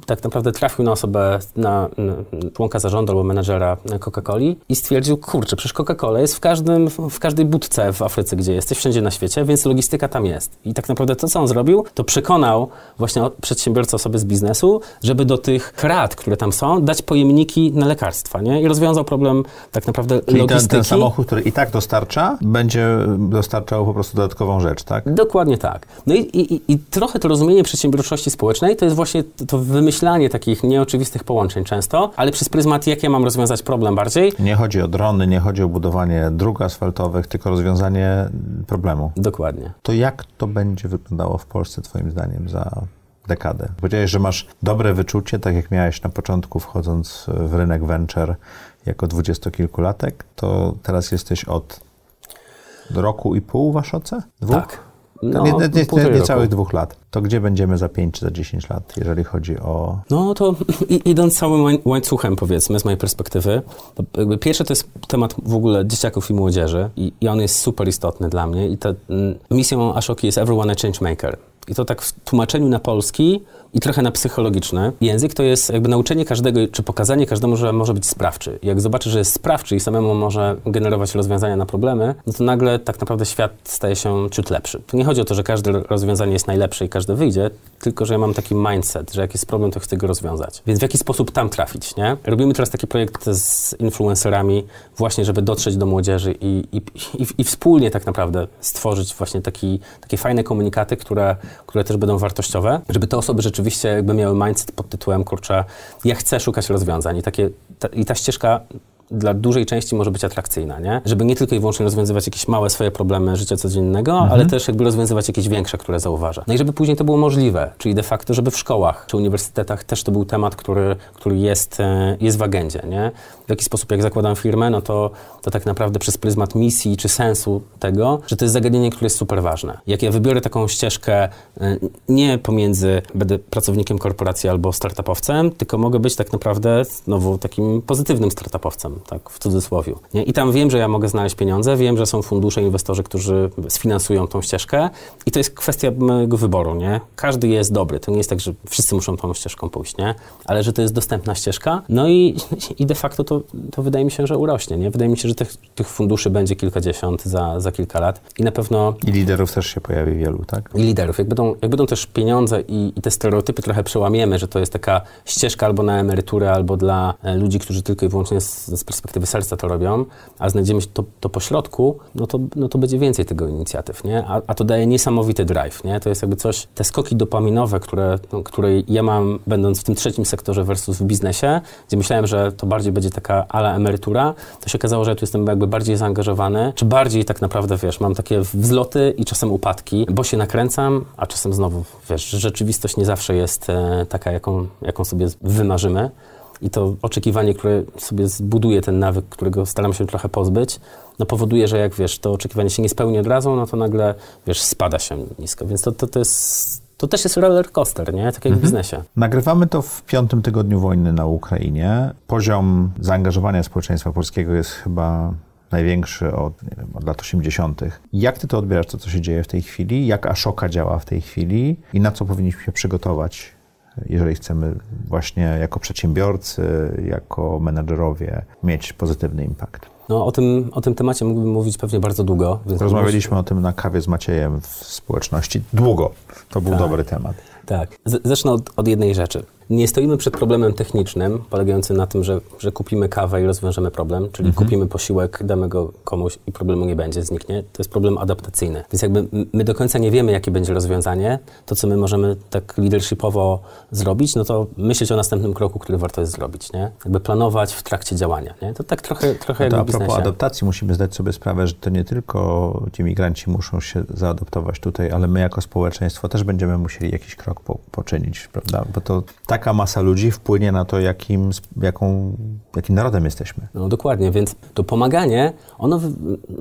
tak naprawdę trafił na osobę, na, na członka zarządu albo menedżera Coca-Coli i stwierdził, kurczę, przecież Coca-Cola jest w, każdym, w każdej budce w Afryce, gdzie jesteś, wszędzie na świecie, więc logistyka tam jest. I tak naprawdę to, co on zrobił, to przekonał właśnie przedsiębiorcę, osoby z biznesu, żeby do tych rad, które tam są, dać pojemniki na lekarstwa, nie? I rozwiązał problem tak naprawdę Czyli ten, logistyki. ten samochód, który i tak dostarcza, będzie dostarczał po prostu dodatkową rzecz, tak? Dokładnie tak. No i, i, i trochę to rozumienie przedsiębiorczości społecznej to jest właśnie to- to wymyślanie takich nieoczywistych połączeń często, ale przez pryzmat, jak ja mam rozwiązać problem bardziej. Nie chodzi o drony, nie chodzi o budowanie dróg asfaltowych, tylko rozwiązanie problemu. Dokładnie. To jak to będzie wyglądało w Polsce, Twoim zdaniem, za dekadę? Powiedziałeś, że masz dobre wyczucie, tak jak miałeś na początku, wchodząc w rynek venture jako dwudziestokilkulatek, to teraz jesteś od roku i pół w Aszoce? Dwóch? Tak. No, nie, nie, nie, nie całych dwóch lat. To gdzie będziemy za 5 czy za 10 lat, jeżeli chodzi o... No to idąc całym łańcuchem, powiedzmy, z mojej perspektywy, to jakby pierwsze to jest temat w ogóle dzieciaków i młodzieży i, i on jest super istotny dla mnie i ta mm, misją Ashoki jest Everyone a Changemaker. I to tak w tłumaczeniu na polski i trochę na psychologiczny. Język to jest jakby nauczenie każdego, czy pokazanie każdemu, że może być sprawczy. Jak zobaczy, że jest sprawczy i samemu może generować rozwiązania na problemy, no to nagle tak naprawdę świat staje się ciut lepszy. Tu nie chodzi o to, że każde rozwiązanie jest najlepsze i każde wyjdzie, tylko że ja mam taki mindset, że jak jest problem, to chcę go rozwiązać. Więc w jaki sposób tam trafić, nie? Robimy teraz taki projekt z influencerami właśnie, żeby dotrzeć do młodzieży i, i, i, i wspólnie tak naprawdę stworzyć właśnie taki, takie fajne komunikaty, które, które też będą wartościowe, żeby te osoby rzeczywiście rzeczywiście jakby miały mindset pod tytułem, kurczę, ja chcę szukać rozwiązań i, takie, ta, i ta ścieżka dla dużej części może być atrakcyjna, nie? Żeby nie tylko i wyłącznie rozwiązywać jakieś małe swoje problemy życia codziennego, mhm. ale też jakby rozwiązywać jakieś większe, które zauważa. No i żeby później to było możliwe, czyli de facto, żeby w szkołach czy uniwersytetach też to był temat, który, który jest, e, jest w agendzie, nie? W jaki sposób, jak zakładam firmę, no to, to tak naprawdę przez pryzmat misji czy sensu tego, że to jest zagadnienie, które jest super ważne. Jak ja wybiorę taką ścieżkę e, nie pomiędzy będę pracownikiem korporacji albo startupowcem, tylko mogę być tak naprawdę znowu takim pozytywnym startupowcem tak w cudzysłowie. Nie? I tam wiem, że ja mogę znaleźć pieniądze, wiem, że są fundusze, inwestorzy, którzy sfinansują tą ścieżkę i to jest kwestia mojego wyboru, nie? Każdy jest dobry, to nie jest tak, że wszyscy muszą tą ścieżką pójść, nie? Ale że to jest dostępna ścieżka, no i, i de facto to, to wydaje mi się, że urośnie, nie? Wydaje mi się, że tych, tych funduszy będzie kilkadziesiąt za, za kilka lat i na pewno... I liderów też się pojawi wielu, tak? I liderów. Jak będą, jak będą też pieniądze i, i te stereotypy trochę przełamiemy, że to jest taka ścieżka albo na emeryturę, albo dla e, ludzi, którzy tylko i wyłącznie z, z perspektywy serca to robią, a znajdziemy to, to pośrodku, no to, no to będzie więcej tego inicjatyw, nie? A, a to daje niesamowity drive, nie? To jest jakby coś, te skoki dopaminowe, które, no, które ja mam, będąc w tym trzecim sektorze versus w biznesie, gdzie myślałem, że to bardziej będzie taka ala emerytura, to się okazało, że tu jestem jakby bardziej zaangażowany, czy bardziej tak naprawdę, wiesz, mam takie wzloty i czasem upadki, bo się nakręcam, a czasem znowu, wiesz, rzeczywistość nie zawsze jest e, taka, jaką, jaką sobie wymarzymy i to oczekiwanie, które sobie zbuduje ten nawyk, którego staram się trochę pozbyć, no powoduje, że jak wiesz, to oczekiwanie się nie spełni od razu, no to nagle, wiesz, spada się nisko. Więc to, to, to jest to też jest roller coaster, nie? Tak jak mhm. w biznesie. Nagrywamy to w piątym tygodniu wojny na Ukrainie. Poziom zaangażowania społeczeństwa polskiego jest chyba największy od, wiem, od lat 80. Jak ty to odbierasz, to co się dzieje w tej chwili? Jak Ashoka działa w tej chwili? I na co powinniśmy się przygotować jeżeli chcemy właśnie jako przedsiębiorcy, jako menedżerowie mieć pozytywny impact. No, o tym, o tym temacie mógłbym mówić pewnie bardzo długo. Rozmawialiśmy o tym na kawie z Maciejem w społeczności. Długo. To był tak. dobry temat. Tak. Z zacznę od, od jednej rzeczy. Nie stoimy przed problemem technicznym, polegającym na tym, że, że kupimy kawę i rozwiążemy problem, czyli mhm. kupimy posiłek, damy go komuś i problemu nie będzie, zniknie. To jest problem adaptacyjny. Więc jakby my do końca nie wiemy, jakie będzie rozwiązanie. To, co my możemy tak leadershipowo zrobić, no to myśleć o następnym kroku, który warto jest zrobić, nie? Jakby planować w trakcie działania, nie? To tak trochę, trochę no to jak a propos adaptacji musimy zdać sobie sprawę, że to nie tylko ci migranci muszą się zaadaptować tutaj, ale my jako społeczeństwo też będziemy musieli jakiś krok po, poczynić, prawda? Bo to taka masa ludzi wpłynie na to, jakim, jaką, jakim narodem jesteśmy. No dokładnie, więc to pomaganie, ono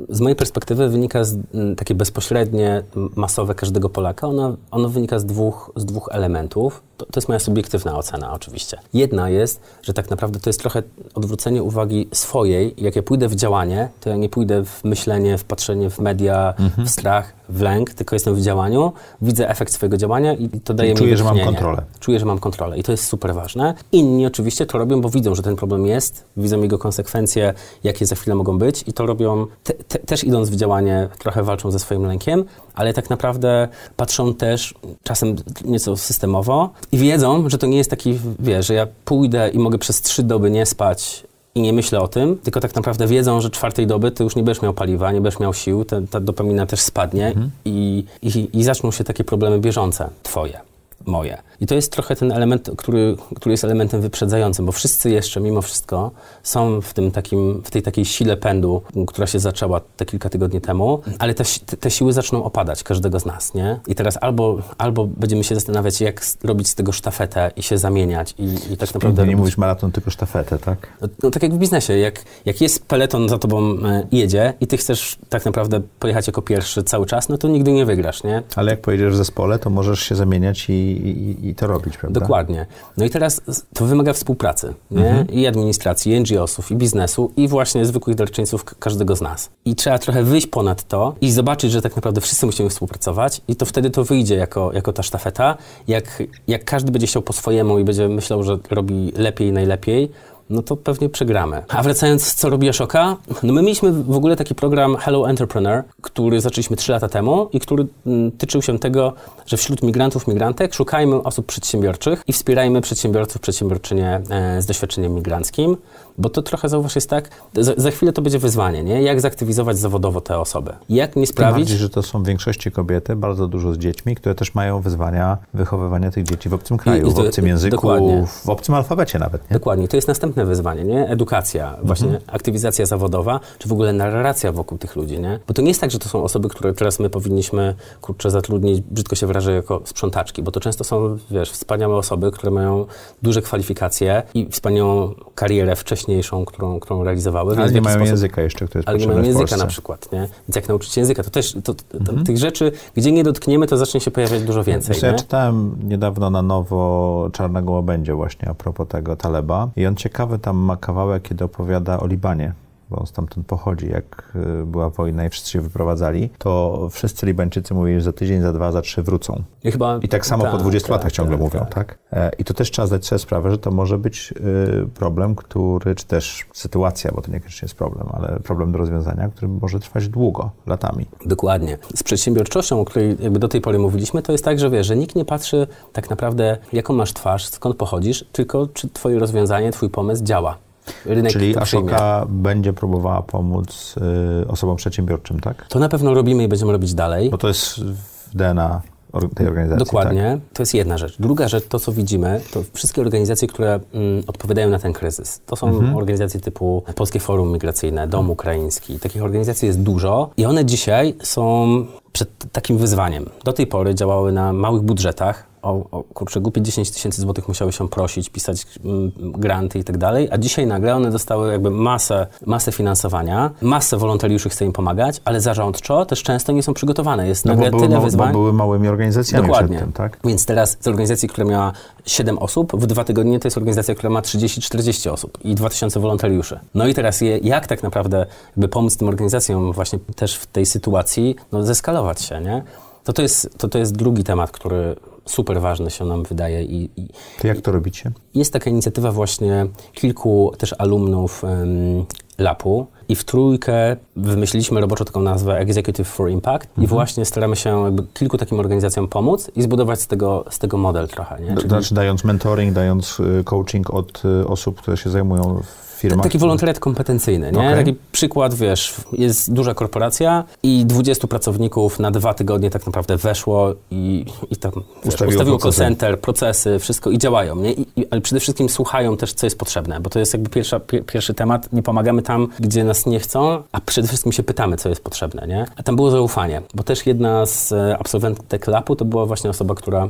z mojej perspektywy wynika z takie bezpośrednie, masowe każdego Polaka, ono, ono wynika z dwóch, z dwóch elementów. To, to jest moja subiektywna ocena oczywiście. Jedna jest, że tak naprawdę to jest trochę odwrócenie uwagi swojej. Jak ja pójdę w działanie, to ja nie pójdę w myślenie, w patrzenie w media, mhm. w strach, w lęk, tylko jestem w działaniu, widzę efekt swojego działania i to daje Czuję, mi Czuję, że mam kontrolę. Czuję, że mam kontrolę i to jest super ważne. Inni oczywiście to robią, bo widzą, że ten problem jest, widzą jego konsekwencje, jakie za chwilę mogą być i to robią, te, te, też idąc w działanie, trochę walczą ze swoim lękiem, ale tak naprawdę patrzą też czasem nieco systemowo i wiedzą, że to nie jest taki, wiesz, że ja pójdę i mogę przez trzy doby nie spać i nie myślę o tym, tylko tak naprawdę wiedzą, że czwartej doby ty już nie będziesz miał paliwa, nie będziesz miał sił, ta, ta dopamina też spadnie mhm. i, i, i zaczną się takie problemy bieżące, twoje moje. I to jest trochę ten element, który, który jest elementem wyprzedzającym, bo wszyscy jeszcze mimo wszystko są w, tym takim, w tej takiej sile pędu, która się zaczęła te kilka tygodni temu, ale te, te siły zaczną opadać każdego z nas, nie? I teraz albo, albo będziemy się zastanawiać, jak robić z tego sztafetę i się zamieniać i, i tak naprawdę... Nie robić- mówisz maraton, tylko sztafetę, tak? no, no tak jak w biznesie, jak, jak jest peleton za tobą e, jedzie i ty chcesz tak naprawdę pojechać jako pierwszy cały czas, no to nigdy nie wygrasz, nie? Ale jak pojedziesz w zespole, to możesz się zamieniać i, i, i to robić, prawda? Dokładnie. No i teraz to wymaga współpracy, nie? I administracji, i NGO-sów, i biznesu, i właśnie zwykłych darczyńców każdego z nas. I trzeba trochę wyjść ponad to i zobaczyć, że tak naprawdę wszyscy musimy współpracować i to wtedy to wyjdzie jako, jako ta sztafeta. Jak, jak każdy będzie chciał po swojemu i będzie myślał, że robi lepiej, najlepiej, no to pewnie przegramy. A wracając, co robi Ashoka? No my mieliśmy w ogóle taki program Hello Entrepreneur, który zaczęliśmy 3 lata temu i który mm, tyczył się tego, że wśród migrantów, migrantek szukajmy osób przedsiębiorczych i wspierajmy przedsiębiorców, przedsiębiorczynie e, z doświadczeniem migranckim, bo to trochę, zauważ, jest tak, za, za chwilę to będzie wyzwanie, nie? Jak zaktywizować zawodowo te osoby? Jak nie Tym sprawić... bardziej, że to są w większości kobiety, bardzo dużo z dziećmi, które też mają wyzwania wychowywania tych dzieci w obcym kraju, i w to- obcym języku, dokładnie. w obcym alfabecie nawet, nie? Dokładnie, to jest następne wyzwanie, nie? Edukacja, właśnie Mhm. aktywizacja zawodowa, czy w ogóle narracja wokół tych ludzi, nie? Bo to nie jest tak, że to są osoby, które teraz my powinniśmy, kurczę, zatrudnić, brzydko się wyrażę, jako sprzątaczki, bo to często są, wiesz, wspaniałe osoby, które mają duże kwalifikacje i wspaniałą karierę wcześniejszą, którą, którą realizowały. Ale nie mają sposób- języka jeszcze, który jest ale nie mają języka na przykład, nie? Więc jak nauczyć się języka, to też to, to, Mhm. tych rzeczy, gdzie nie dotkniemy, to zacznie się pojawiać dużo więcej, Wiesz, ja nie? czytałem niedawno na nowo Czarnego Łabędzie właśnie a propos tego Taleba i on ciekawy tam ma kawałek, kiedy opowiada o Libanie, bo on stamtąd pochodzi, jak y, była wojna i wszyscy się wyprowadzali, to wszyscy Libańczycy mówili, że za tydzień, za dwa, za trzy wrócą. I, chyba, I tak samo po tak, 20 tak, latach ciągle tak, mówią, tak. tak? E, I to też trzeba zdać sobie sprawę, że to może być y, problem, który, czy też sytuacja, bo to niekoniecznie jest problem, ale problem do rozwiązania, który może trwać długo, latami. Dokładnie. Z przedsiębiorczością, o której jakby do tej pory mówiliśmy, to jest tak, że wiesz, że nikt nie patrzy tak naprawdę, jaką masz twarz, skąd pochodzisz, tylko czy twoje rozwiązanie, twój pomysł działa. Rynek Czyli. Ashoka będzie próbowała pomóc y, osobom przedsiębiorczym, tak? To na pewno robimy i będziemy robić dalej. Bo to jest w DNA tej organizacji. Dokładnie. To jest jedna rzecz. Druga rzecz, to co widzimy, to wszystkie organizacje, które mm, odpowiadają na ten kryzys. To są Mhm. organizacje typu Polskie Forum Migracyjne, Dom Ukraiński. Takich organizacji jest dużo i one dzisiaj są przed takim wyzwaniem. Do tej pory działały na małych budżetach. O, o kurczę, głupie 10 tysięcy złotych musiały się prosić, pisać mm, granty i tak dalej, a dzisiaj nagle one dostały jakby masę, masę finansowania, masę wolontariuszy chce im pomagać, ale zarządczo też często nie są przygotowane. Jest No nagle bo, były, tyle ma- wyzwań. bo były małymi organizacjami Dokładnie. tym, tak? Więc teraz z organizacji, która miała 7 osób, w dwa tygodnie to jest organizacja, która ma 30-40 osób i 2000 wolontariuszy. No i teraz je, jak tak naprawdę jakby pomóc tym organizacjom właśnie też w tej sytuacji, no zeskalować się, nie? To to jest, to, to jest drugi temat, który super ważny się nam wydaje i, i To jak to robicie? Jest taka inicjatywa właśnie kilku też alumnów em, LAP-u i w trójkę wymyśliliśmy roboczo taką nazwę Executive for Impact i właśnie staramy się kilku takim organizacjom pomóc i zbudować z tego, z tego model trochę, nie? Czyli znaczy dając mentoring, dając y, coaching od y, osób, które się zajmują w firmach. Taki wolontariat kompetencyjny, nie? Okej. Taki przykład, wiesz, jest duża korporacja i 20 pracowników na dwa tygodnie tak naprawdę weszło i, i tam wiesz, Ustawiło ustawiło call center, procesy, wszystko i działają, nie? I, i, ale przede wszystkim słuchają też, co jest potrzebne, bo to jest jakby pierwsza, pier, pierwszy temat. Nie pomagamy tam, gdzie nas nie chcą, a przede wszystkim się pytamy, co jest potrzebne, nie? A tam było zaufanie, bo też jedna z e, absolwentek LAP-u to była właśnie osoba, która,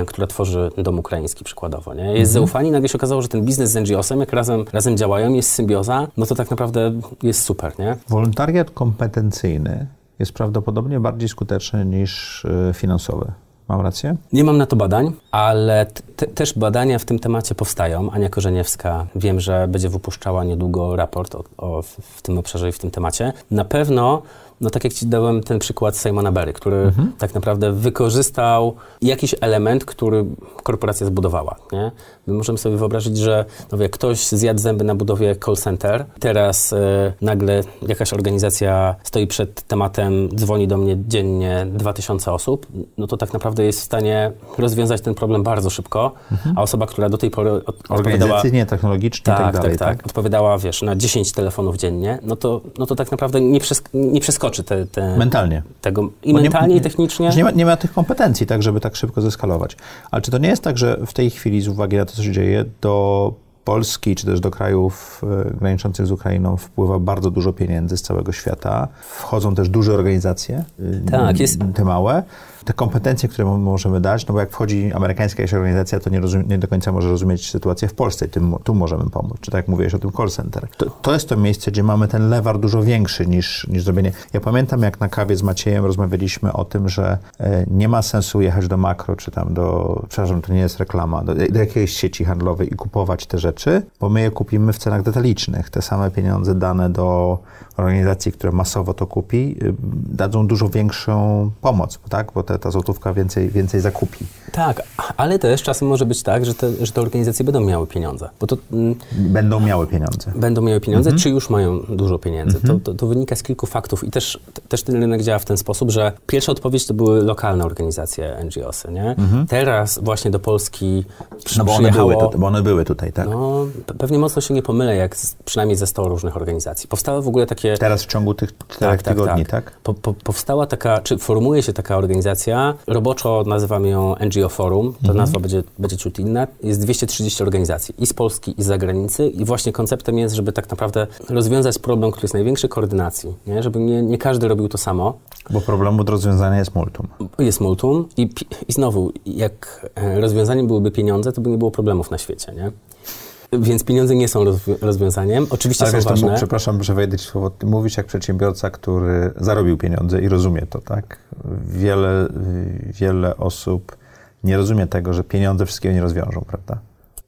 e, która tworzy dom ukraiński przykładowo, nie? Jest zaufanie i nagle się okazało, że ten biznes z NGO-sem, jak razem, razem działają, jest symbioza, no to tak naprawdę jest super, nie? Wolontariat kompetencyjny jest prawdopodobnie bardziej skuteczny niż y, finansowy. Mam rację? Nie mam na to badań, ale te, też badania w tym temacie powstają. Ania Korzeniewska wiem, że będzie wypuszczała niedługo raport o, o, w- tym obszarze i w tym temacie. Na pewno, no tak jak Ci dałem ten przykład Simona Berry, który tak naprawdę wykorzystał jakiś element, który korporacja zbudowała. Nie? My możemy sobie wyobrazić, że no wie, ktoś zjadł zęby na budowie call center, teraz e, nagle jakaś organizacja stoi przed tematem, dzwoni do mnie dziennie 2000 osób, no to tak naprawdę jest w stanie rozwiązać ten problem bardzo szybko, a osoba, która do tej pory od, odpowiadała... Organizacyjnie, technologicznie Tak, tak tak, dalej, tak, Odpowiadała, wiesz, na 10 telefonów dziennie, no to, no to tak naprawdę nie, przes- nie przeskoczy te, te Mentalnie. tego i Bo nie- mentalnie, nie- i technicznie. Nie ma, nie ma tych kompetencji, tak, żeby tak szybko zeskalować. Ale czy to nie jest tak, że w tej chwili, z uwagi na to, co się dzieje, do Polski, czy też do krajów e, graniczących z Ukrainą wpływa bardzo dużo pieniędzy z całego świata. Wchodzą też duże organizacje, y, Tak, jest- te małe. Te kompetencje, które możemy dać, no bo jak wchodzi amerykańska jakaś organizacja, to nie, nie do końca może rozumieć sytuację w Polsce i tym, tu możemy pomóc. Czy tak jak mówiłeś o tym call center. To, to jest to miejsce, gdzie mamy ten lewar dużo większy niż, niż zrobienie. Ja pamiętam, jak na kawie z Maciejem rozmawialiśmy o tym, że e, nie ma sensu jechać do makro, czy tam do, przepraszam, to nie jest reklama, do, do jakiejś sieci handlowej i kupować te rzeczy, bo my je kupimy w cenach detalicznych. Te same pieniądze dane do organizacji, która masowo to kupi, y, dadzą dużo większą pomoc, tak? bo te, ta złotówka więcej, więcej zakupi. Tak, ale też czasem może być tak, że te, że te organizacje będą miały pieniądze. Bo to mm, Będą miały pieniądze. będą miały pieniądze, Mhm. czy już mają dużo pieniędzy. To, to, to wynika z kilku faktów i też, też ten rynek działa w ten sposób, że pierwsza odpowiedź to były lokalne organizacje NGOsy, nie? Teraz właśnie do Polski przy, Mhm. No bo one, były, tu- bo one były tutaj, tak? No, pe- pewnie mocno się nie pomylę, jak z, przynajmniej ze 100 różnych organizacji. Powstały w ogóle takie... Teraz w ciągu tych czterech tygodni, tak? Po, po, powstała taka, czy formuje się taka organizacja, roboczo nazywamy ją NGO Forum, ta Mhm. nazwa będzie, będzie ciut inna, jest 230 organizacji i z Polski i z zagranicy i właśnie konceptem jest, żeby tak naprawdę rozwiązać problem, który jest największy, koordynacji, nie? żeby nie, nie każdy robił to samo, Bo problemu do rozwiązania jest multum. jest multum i, i znowu, jak e, rozwiązaniem byłyby pieniądze, to by nie było problemów na świecie, nie? Więc pieniądze nie są rozwi- rozwiązaniem. Oczywiście Ale są wiesz, ważne. mów, przepraszam, że wejdę ci w słowo. Ty mówisz jak przedsiębiorca, który zarobił pieniądze i rozumie to, tak? Wiele, wiele osób nie rozumie tego, że pieniądze wszystkiego nie rozwiążą, prawda?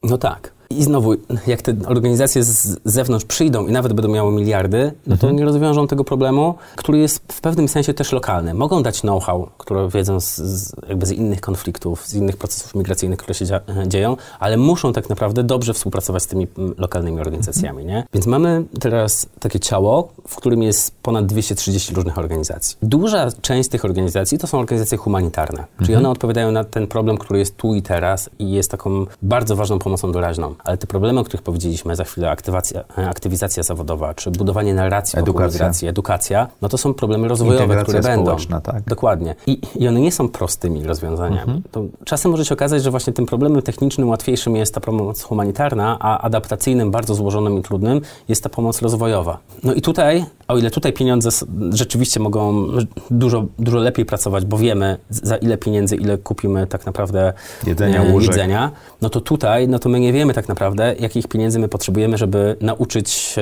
No tak. I znowu, jak te organizacje z zewnątrz przyjdą i nawet będą miały miliardy, no to nie rozwiążą tego problemu, który jest w pewnym sensie też lokalny. Mogą dać know-how, które wiedzą z, z, jakby z innych konfliktów, z innych procesów migracyjnych, które się dzia dzieją, ale muszą tak naprawdę dobrze współpracować z tymi lokalnymi organizacjami, nie? Więc mamy teraz takie ciało, w którym jest ponad 230 różnych organizacji. Duża część tych organizacji to są organizacje humanitarne, czyli one odpowiadają na ten problem, który jest tu i teraz i jest taką bardzo ważną pomocą doraźną. Ale te problemy, o których powiedzieliśmy za chwilę, aktywacja, e, aktywizacja zawodowa, czy budowanie narracji wokół Edukacja. migracji, edukacja, no to są problemy rozwojowe, Integracja które będą. tak. Dokładnie. I, I one nie są prostymi rozwiązaniami. To czasem może się okazać, że właśnie tym problemem technicznym łatwiejszym jest ta pomoc humanitarna, a adaptacyjnym, bardzo złożonym i trudnym jest ta pomoc rozwojowa. No i tutaj, o ile tutaj pieniądze rzeczywiście mogą dużo, dużo lepiej pracować, bo wiemy za ile pieniędzy, ile kupimy tak naprawdę Jedzenia, e, jedzenia, no to tutaj, no to my nie wiemy tak naprawdę, jakich pieniędzy my potrzebujemy, żeby nauczyć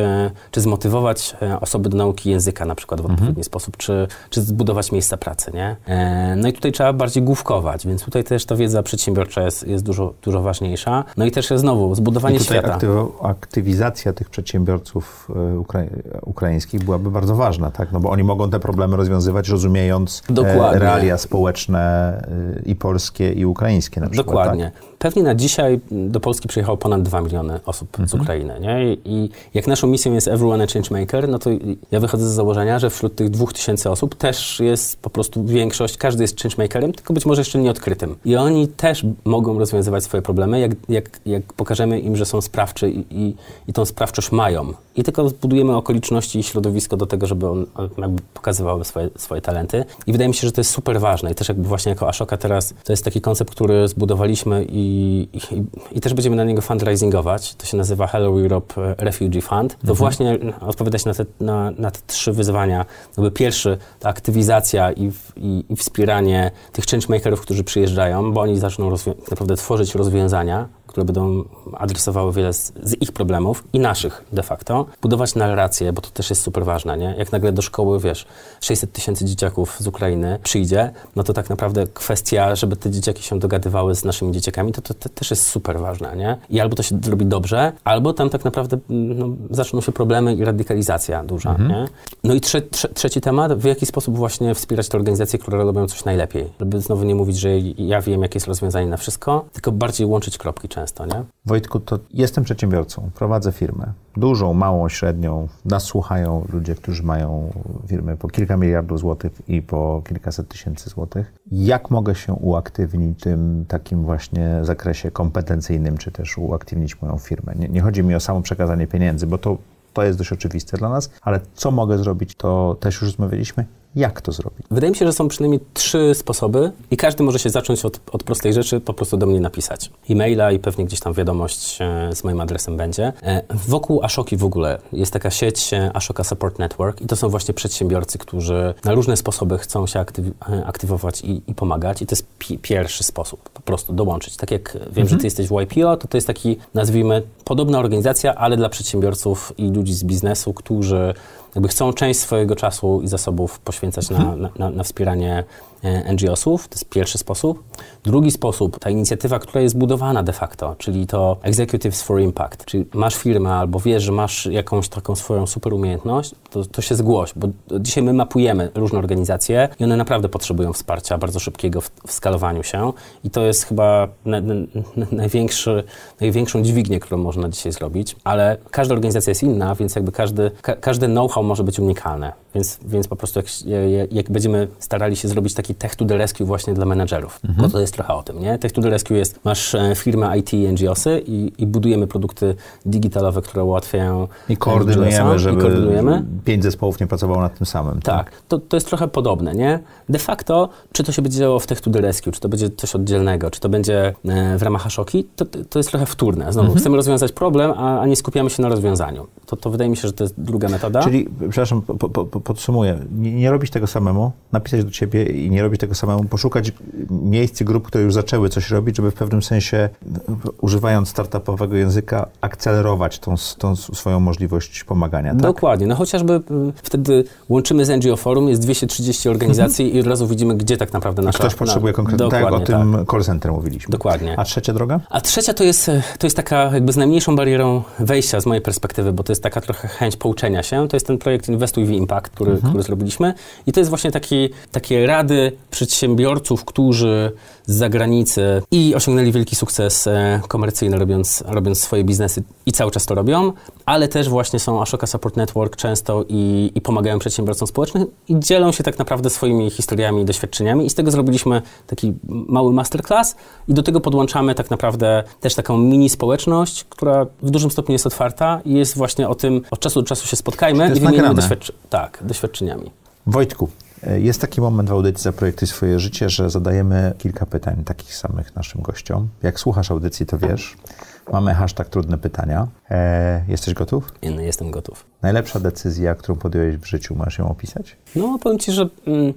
czy zmotywować e, osoby do nauki języka na przykład w odpowiedni sposób, czy, czy zbudować miejsca pracy, nie? E, No i tutaj trzeba bardziej główkować, więc tutaj też ta wiedza przedsiębiorcza jest, jest dużo, dużo ważniejsza. No i też znowu zbudowanie I tutaj świata. aktywo, aktywizacja tych przedsiębiorców e, ukra ukraińskich byłaby bardzo ważna, tak? No bo oni mogą te problemy rozwiązywać, rozumiejąc Dokładnie. realia społeczne i polskie, i ukraińskie na przykład. Dokładnie. Pewnie na dzisiaj do Polski przyjechało ponad 2 miliony osób z Mhm. Ukrainy. Nie? I jak naszą misją jest Everyone a Changemaker, no to ja wychodzę z założenia, że wśród tych 2000 osób też jest po prostu większość, każdy jest changemakerem, tylko być może jeszcze nieodkrytym. I oni też mogą rozwiązywać swoje problemy, jak, jak, jak pokażemy im, że są sprawczy i, i, i tą sprawczość mają. I tylko zbudujemy okoliczności i środowisko do tego, żeby on on jakby pokazywały swoje, swoje talenty. I wydaje mi się, że to jest super ważne. I też jakby właśnie jako Ashoka teraz to jest taki koncept, który zbudowaliśmy i, i, i też będziemy na niego fundraisingować. To się nazywa Hello Europe e, Refugee Fund. To właśnie odpowiada się na te, na, na te trzy wyzwania. Jakby pierwszy, ta aktywizacja i, i, i wspieranie tych changemakerów, którzy przyjeżdżają, bo oni zaczną naprawdę tworzyć rozwiązania, które będą adresowały wiele z, z ich problemów i naszych de facto. Budować narrację, bo to też jest super ważne, nie? Jak nagle do szkoły, wiesz, 600 tysięcy dzieciaków z Ukrainy przyjdzie, no to tak naprawdę kwestia, żeby te dzieciaki się dogadywały z naszymi dzieciakami, to, to, to też jest super ważne, nie? I albo to się zrobi dobrze, albo tam tak naprawdę no, zaczną się problemy i radykalizacja duża, nie? No i trze, trze, trzeci temat, w jaki sposób właśnie wspierać te organizacje, które robią coś najlepiej. Żeby znowu nie mówić, że ja wiem, jakie jest rozwiązanie na wszystko, tylko bardziej łączyć kropki często, nie? Wojtku, to jestem przedsiębiorcą, prowadzę firmę. Dużą, małą, średnią. Nas słuchają ludzie, którzy mają firmy po kilka miliardów złotych i po kilkaset tysięcy złotych. Jak mogę się uaktywnić w tym takim właśnie zakresie kompetencyjnym, czy też uaktywnić moją firmę? Nie, nie chodzi mi o samo przekazanie pieniędzy, bo to, to jest dość oczywiste dla nas, ale co mogę zrobić, to też już rozmawialiśmy. Jak to zrobić? Wydaje mi się, że są przynajmniej trzy sposoby i każdy może się zacząć od, od prostej rzeczy, po prostu do mnie napisać. E-maila i pewnie gdzieś tam wiadomość e, z moim adresem będzie. E, wokół Ashoki w ogóle jest taka sieć e, Ashoka Support Network i to są właśnie przedsiębiorcy, którzy na różne sposoby chcą się aktyw- aktywować i, i pomagać i to jest pi- pierwszy sposób, po prostu dołączyć. Tak jak wiem, że ty jesteś w YPO, to to jest taki, nazwijmy, podobna organizacja, ale dla przedsiębiorców i ludzi z biznesu, którzy jakby chcą część swojego czasu i zasobów poświęcać na, na, na, na wspieranie NGO-sów. To jest pierwszy sposób. Drugi sposób, ta inicjatywa, która jest budowana de facto, czyli to Executives for Impact, czyli masz firmę albo wiesz, że masz jakąś taką swoją super umiejętność, to, to się zgłoś, bo dzisiaj my mapujemy różne organizacje i one naprawdę potrzebują wsparcia bardzo szybkiego w, w skalowaniu się i to jest chyba na, na, na, największy, największą dźwignię, którą można dzisiaj zrobić, ale każda organizacja jest inna, więc jakby każdy, ka, każde know-how może być unikalne, więc, więc po prostu jak, jak będziemy starali się zrobić taki tech to the rescue właśnie dla menedżerów, bo to jest trochę o tym, nie? Tech to the rescue jest, masz e, firmę IT i NGOsy i, i budujemy produkty digitalowe, które ułatwiają I koordynujemy, NGOsom, żeby i koordynujemy. pięć zespołów nie pracowało nad tym samym. Tak, to, to jest trochę podobne, nie? De facto, czy to się będzie działo w Tech to the Rescue, czy to będzie coś oddzielnego, czy to będzie e, w ramach Ashoki, to, to jest trochę wtórne. Znowu, chcemy rozwiązać problem, a, a nie skupiamy się na rozwiązaniu. To, to wydaje mi się, że to jest druga metoda. Czyli, przepraszam, po, po, podsumuję. Nie, nie robić tego samemu, napisać do ciebie i nie robić tego samemu, poszukać miejsc i grup, które już zaczęły coś robić, żeby w pewnym sensie, używając startupowego języka, akcelerować tą, tą swoją możliwość pomagania. Tak? Dokładnie. No chociażby y, wtedy łączymy z NGO Forum, jest 230 organizacji i od razu widzimy, gdzie tak naprawdę nasza... Ktoś potrzebuje na, konkretnie, tak o tym call center mówiliśmy. Dokładnie. A trzecia droga? A trzecia to jest, to jest taka jakby z najmniejszą barierą wejścia z mojej perspektywy, bo to jest taka trochę chęć pouczenia się. To jest ten projekt Inwestuj w Impact, który, który zrobiliśmy. I to jest właśnie taki, takie rady przedsiębiorców, którzy z zagranicy i osiągnęli wielki sukces e, komercyjny, robiąc, robiąc swoje biznesy i cały czas to robią, ale też właśnie są Ashoka Support Network często i, i pomagają przedsiębiorcom społecznym i dzielą się tak naprawdę swoimi historiami i doświadczeniami i z tego zrobiliśmy taki mały masterclass i do tego podłączamy tak naprawdę też taką mini społeczność, która w dużym stopniu jest otwarta i jest właśnie o tym, od czasu do czasu się spotkajmy i wymienimy doświadczy- tak, doświadczeniami. Wojtku, jest taki moment w audycji Zaprojektuj swoje życie, że zadajemy kilka pytań takich samych naszym gościom. Jak słuchasz audycji, to wiesz. Mamy hashtag trudne pytania. E, jesteś gotów? Inny, Jestem gotów. Najlepsza decyzja, którą podjąłeś w życiu, masz ją opisać? No, powiem Ci, że mm,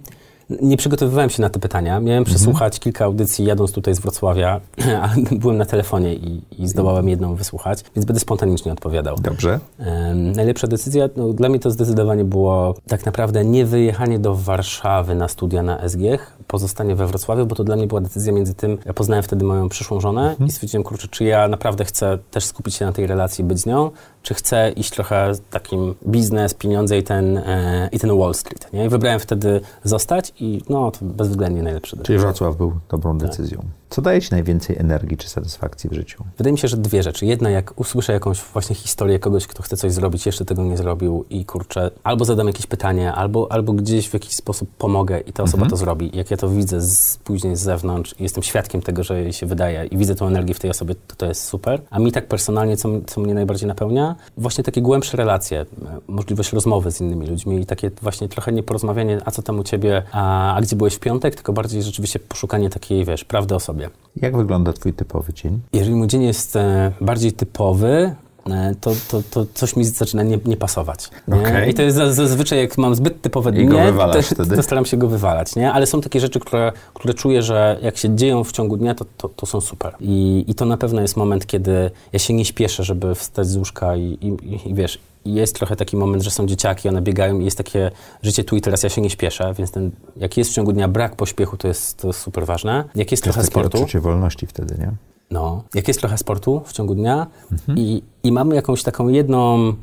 nie przygotowywałem się na te pytania. Miałem przesłuchać kilka audycji jadąc tutaj z Wrocławia, ale byłem na telefonie i, i zdołałem jedną wysłuchać, więc będę spontanicznie odpowiadał. Dobrze. Em, najlepsza decyzja, no, dla mnie to zdecydowanie było tak naprawdę nie wyjechanie do Warszawy na studia na SGH, pozostanie we Wrocławiu, bo to dla mnie była decyzja między tym, ja poznałem wtedy moją przyszłą żonę i stwierdziłem, kurczę, czy ja naprawdę chcę też skupić się na tej relacji, być z nią, czy chcę iść trochę takim biznes, pieniądze i ten, e, i ten Wall Street. Nie? I wybrałem wtedy zostać i no, to bezwzględnie najlepsze decyzja. Czyli Wrocław był dobrą decyzją. Co daje ci najwięcej energii czy satysfakcji w życiu? Wydaje mi się, że dwie rzeczy. Jedna, jak usłyszę jakąś właśnie historię kogoś, kto chce coś zrobić, jeszcze tego nie zrobił i kurczę, albo zadam jakieś pytanie, albo, albo gdzieś w jakiś sposób pomogę i ta osoba to zrobi. Jak ja to widzę z, później z zewnątrz i jestem świadkiem tego, że jej się wydaje i widzę tą energię w tej osobie, to to jest super. A mi tak personalnie, co, co mnie najbardziej napełnia? Właśnie takie głębsze relacje, e, możliwość rozmowy z innymi ludźmi i takie właśnie trochę nie porozmawianie, a co tam u ciebie, a, a gdzie byłeś w piątek, tylko bardziej rzeczywiście poszukanie takiej, wiesz, prawdy o sobie. Jak wygląda twój typowy dzień? Jeżeli mój dzień jest e, bardziej typowy, e, to, to, to coś mi zaczyna nie, nie pasować. Nie? Okej. I to jest za- zazwyczaj, jak mam zbyt typowe dnie, to, to staram się go wywalać. Nie? Ale są takie rzeczy, które, które czuję, że jak się dzieją w ciągu dnia, to, to, to są super. I, I to na pewno jest moment, kiedy ja się nie śpieszę, żeby wstać z łóżka i, i, i wiesz, jest trochę taki moment, że są dzieciaki, one biegają i jest takie życie tu i teraz, ja się nie śpieszę, więc ten, jak jest w ciągu dnia brak pośpiechu, to jest, to jest super ważne. Jak jest To jest trochę takie sportu, odczucie wolności wtedy, nie? no, jak jest trochę sportu w ciągu dnia i, i mamy jakąś taką jedną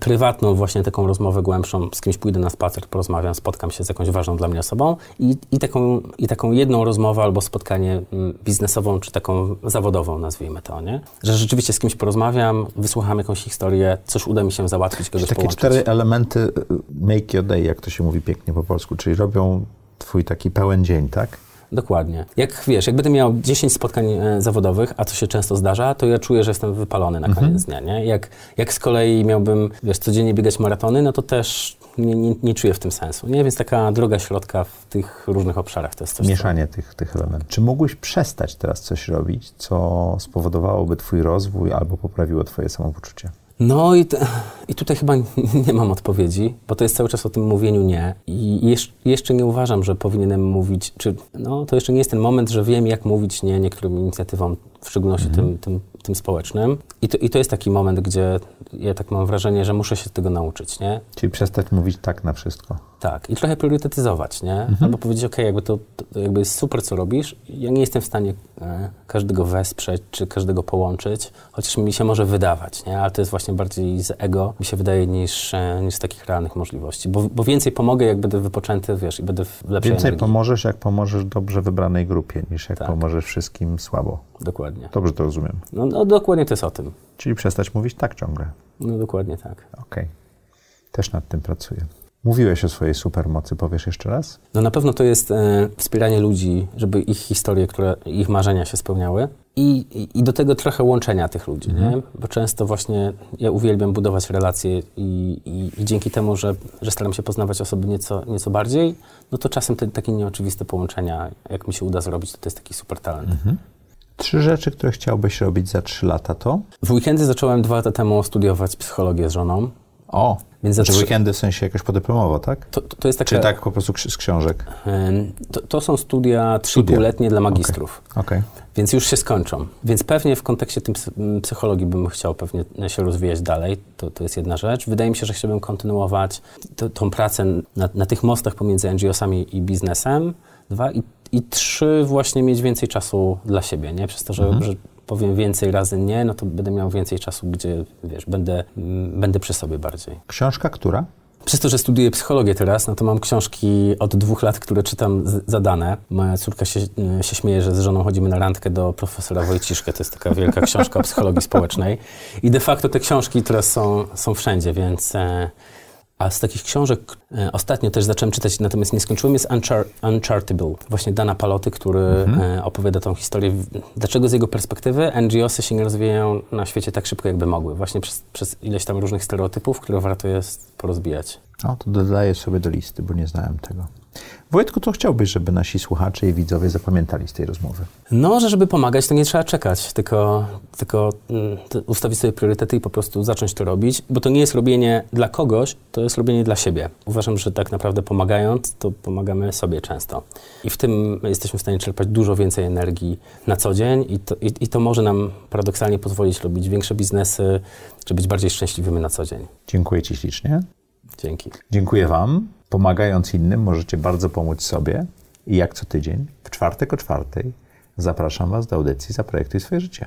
prywatną właśnie taką rozmowę głębszą, z kimś pójdę na spacer, porozmawiam, spotkam się z jakąś ważną dla mnie osobą i, i, taką, i taką jedną rozmowę albo spotkanie mm, biznesową czy taką zawodową, nazwijmy to, nie? Że rzeczywiście z kimś porozmawiam, wysłucham jakąś historię, coś uda mi się załatwić, kogoś Takie połączyć. cztery elementy y, make your day, jak to się mówi pięknie po polsku, czyli robią twój taki pełen dzień, tak? Dokładnie. Jak wiesz, jak będę miał 10 spotkań e, zawodowych, a to się często zdarza, to ja czuję, że jestem wypalony na koniec dnia, nie? Jak, jak z kolei miałbym, wiesz, codziennie biegać maratony, no to też nie, nie, nie czuję w tym sensu, nie? Więc taka droga środka w tych różnych obszarach to jest coś, co- Mieszanie tych, tych elementów. Czy mógłbyś przestać teraz coś robić, co spowodowałoby twój rozwój albo poprawiło twoje samopoczucie? No i, te, i tutaj chyba nie mam odpowiedzi, bo to jest cały czas o tym mówieniu nie. I jesz, jeszcze nie uważam, że powinienem mówić, czy no to jeszcze nie jest ten moment, że wiem, jak mówić nie niektórym inicjatywom, w szczególności tym, tym, tym społecznym. I to, I to jest taki moment, gdzie ja tak mam wrażenie, że muszę się tego nauczyć, nie? Czyli przestać mówić tak na wszystko. Tak, i trochę priorytetyzować, nie? Albo powiedzieć, ok, jakby to, to jakby jest super, co robisz. Ja nie jestem w stanie e, każdego wesprzeć, czy każdego połączyć, chociaż mi się może wydawać, nie? Ale to jest właśnie bardziej z ego, mi się wydaje, niż, e, niż z takich realnych możliwości. Bo, bo więcej pomogę, jak będę wypoczęty, wiesz, i będę w lepszej Więcej energii. pomożesz, jak pomożesz dobrze wybranej grupie, niż jak Tak. pomożesz wszystkim słabo. Dokładnie. Dobrze to rozumiem. No, no dokładnie to jest o tym. Czyli przestać mówić tak ciągle. No dokładnie tak. Okej. Też nad tym pracuję. Mówiłeś o swojej supermocy, powiesz jeszcze raz? No na pewno to jest e, wspieranie ludzi, żeby ich historie, które, ich marzenia się spełniały. I, i, I do tego trochę łączenia tych ludzi, nie? Bo często właśnie ja uwielbiam budować relacje i, i, dzięki temu, że, że staram się poznawać osoby nieco, nieco bardziej, no to czasem te takie nieoczywiste połączenia, jak mi się uda zrobić, to to jest taki super talent. Trzy rzeczy, które chciałbyś robić za trzy lata to? W weekendy zacząłem dwa lata temu studiować psychologię z żoną. O, Więc znaczy weekendy w sensie jakoś podyplomowo, tak? To, to, jest taka, Czy tak po prostu z książek? to, to są studia. 3,5-letnie dla magistrów. Okej. Więc już się skończą. Więc pewnie w kontekście tym psychologii bym chciał pewnie się rozwijać dalej. To, to jest jedna rzecz. Wydaje mi się, że chciałbym kontynuować to, tą pracę na, na tych mostach pomiędzy NGO-sami i biznesem. Dwa. I, I trzy, właśnie mieć więcej czasu dla siebie, nie? Przez to, że, że powiem więcej razy nie, no to będę miał więcej czasu, gdzie, wiesz, będę, będę przy sobie bardziej. Książka która? Przez to, że studiuję psychologię teraz, no to mam książki od dwóch lat, które czytam zadane. Moja córka się, y, się śmieje, że z żoną chodzimy na randkę do profesora Wojciszkę. To jest taka wielka książka o psychologii społecznej. I de facto te książki teraz są, są wszędzie, więc... E, a z takich książek e, ostatnio też zacząłem czytać, natomiast nie skończyłem, jest Unchar Unchartable, właśnie Dana Paloty, który e, opowiada tą historię, dlaczego z jego perspektywy NGOsy się nie rozwijają na świecie tak szybko, jakby mogły. Właśnie przez, przez ileś tam różnych stereotypów, które warto jest porozbijać. O, to dodaję sobie do listy, bo nie znałem tego. Wojtku, co chciałbyś, żeby nasi słuchacze i widzowie zapamiętali z tej rozmowy? No, że żeby pomagać, to nie trzeba czekać, tylko, tylko mm, ustawić sobie priorytety i po prostu zacząć to robić, bo to nie jest robienie dla kogoś, to jest robienie dla siebie. Uważam, że tak naprawdę pomagając, to pomagamy sobie często. I w tym jesteśmy w stanie czerpać dużo więcej energii na co dzień i to, i, i to może nam paradoksalnie pozwolić robić większe biznesy, czy być bardziej szczęśliwymi na co dzień. Dziękuję Ci ślicznie. Dzięki. Dziękuję Wam. Pomagając innym możecie bardzo pomóc sobie. I jak co tydzień, w czwartek o czwartej, zapraszam Was do audycji Zaprojektuj swoje życie.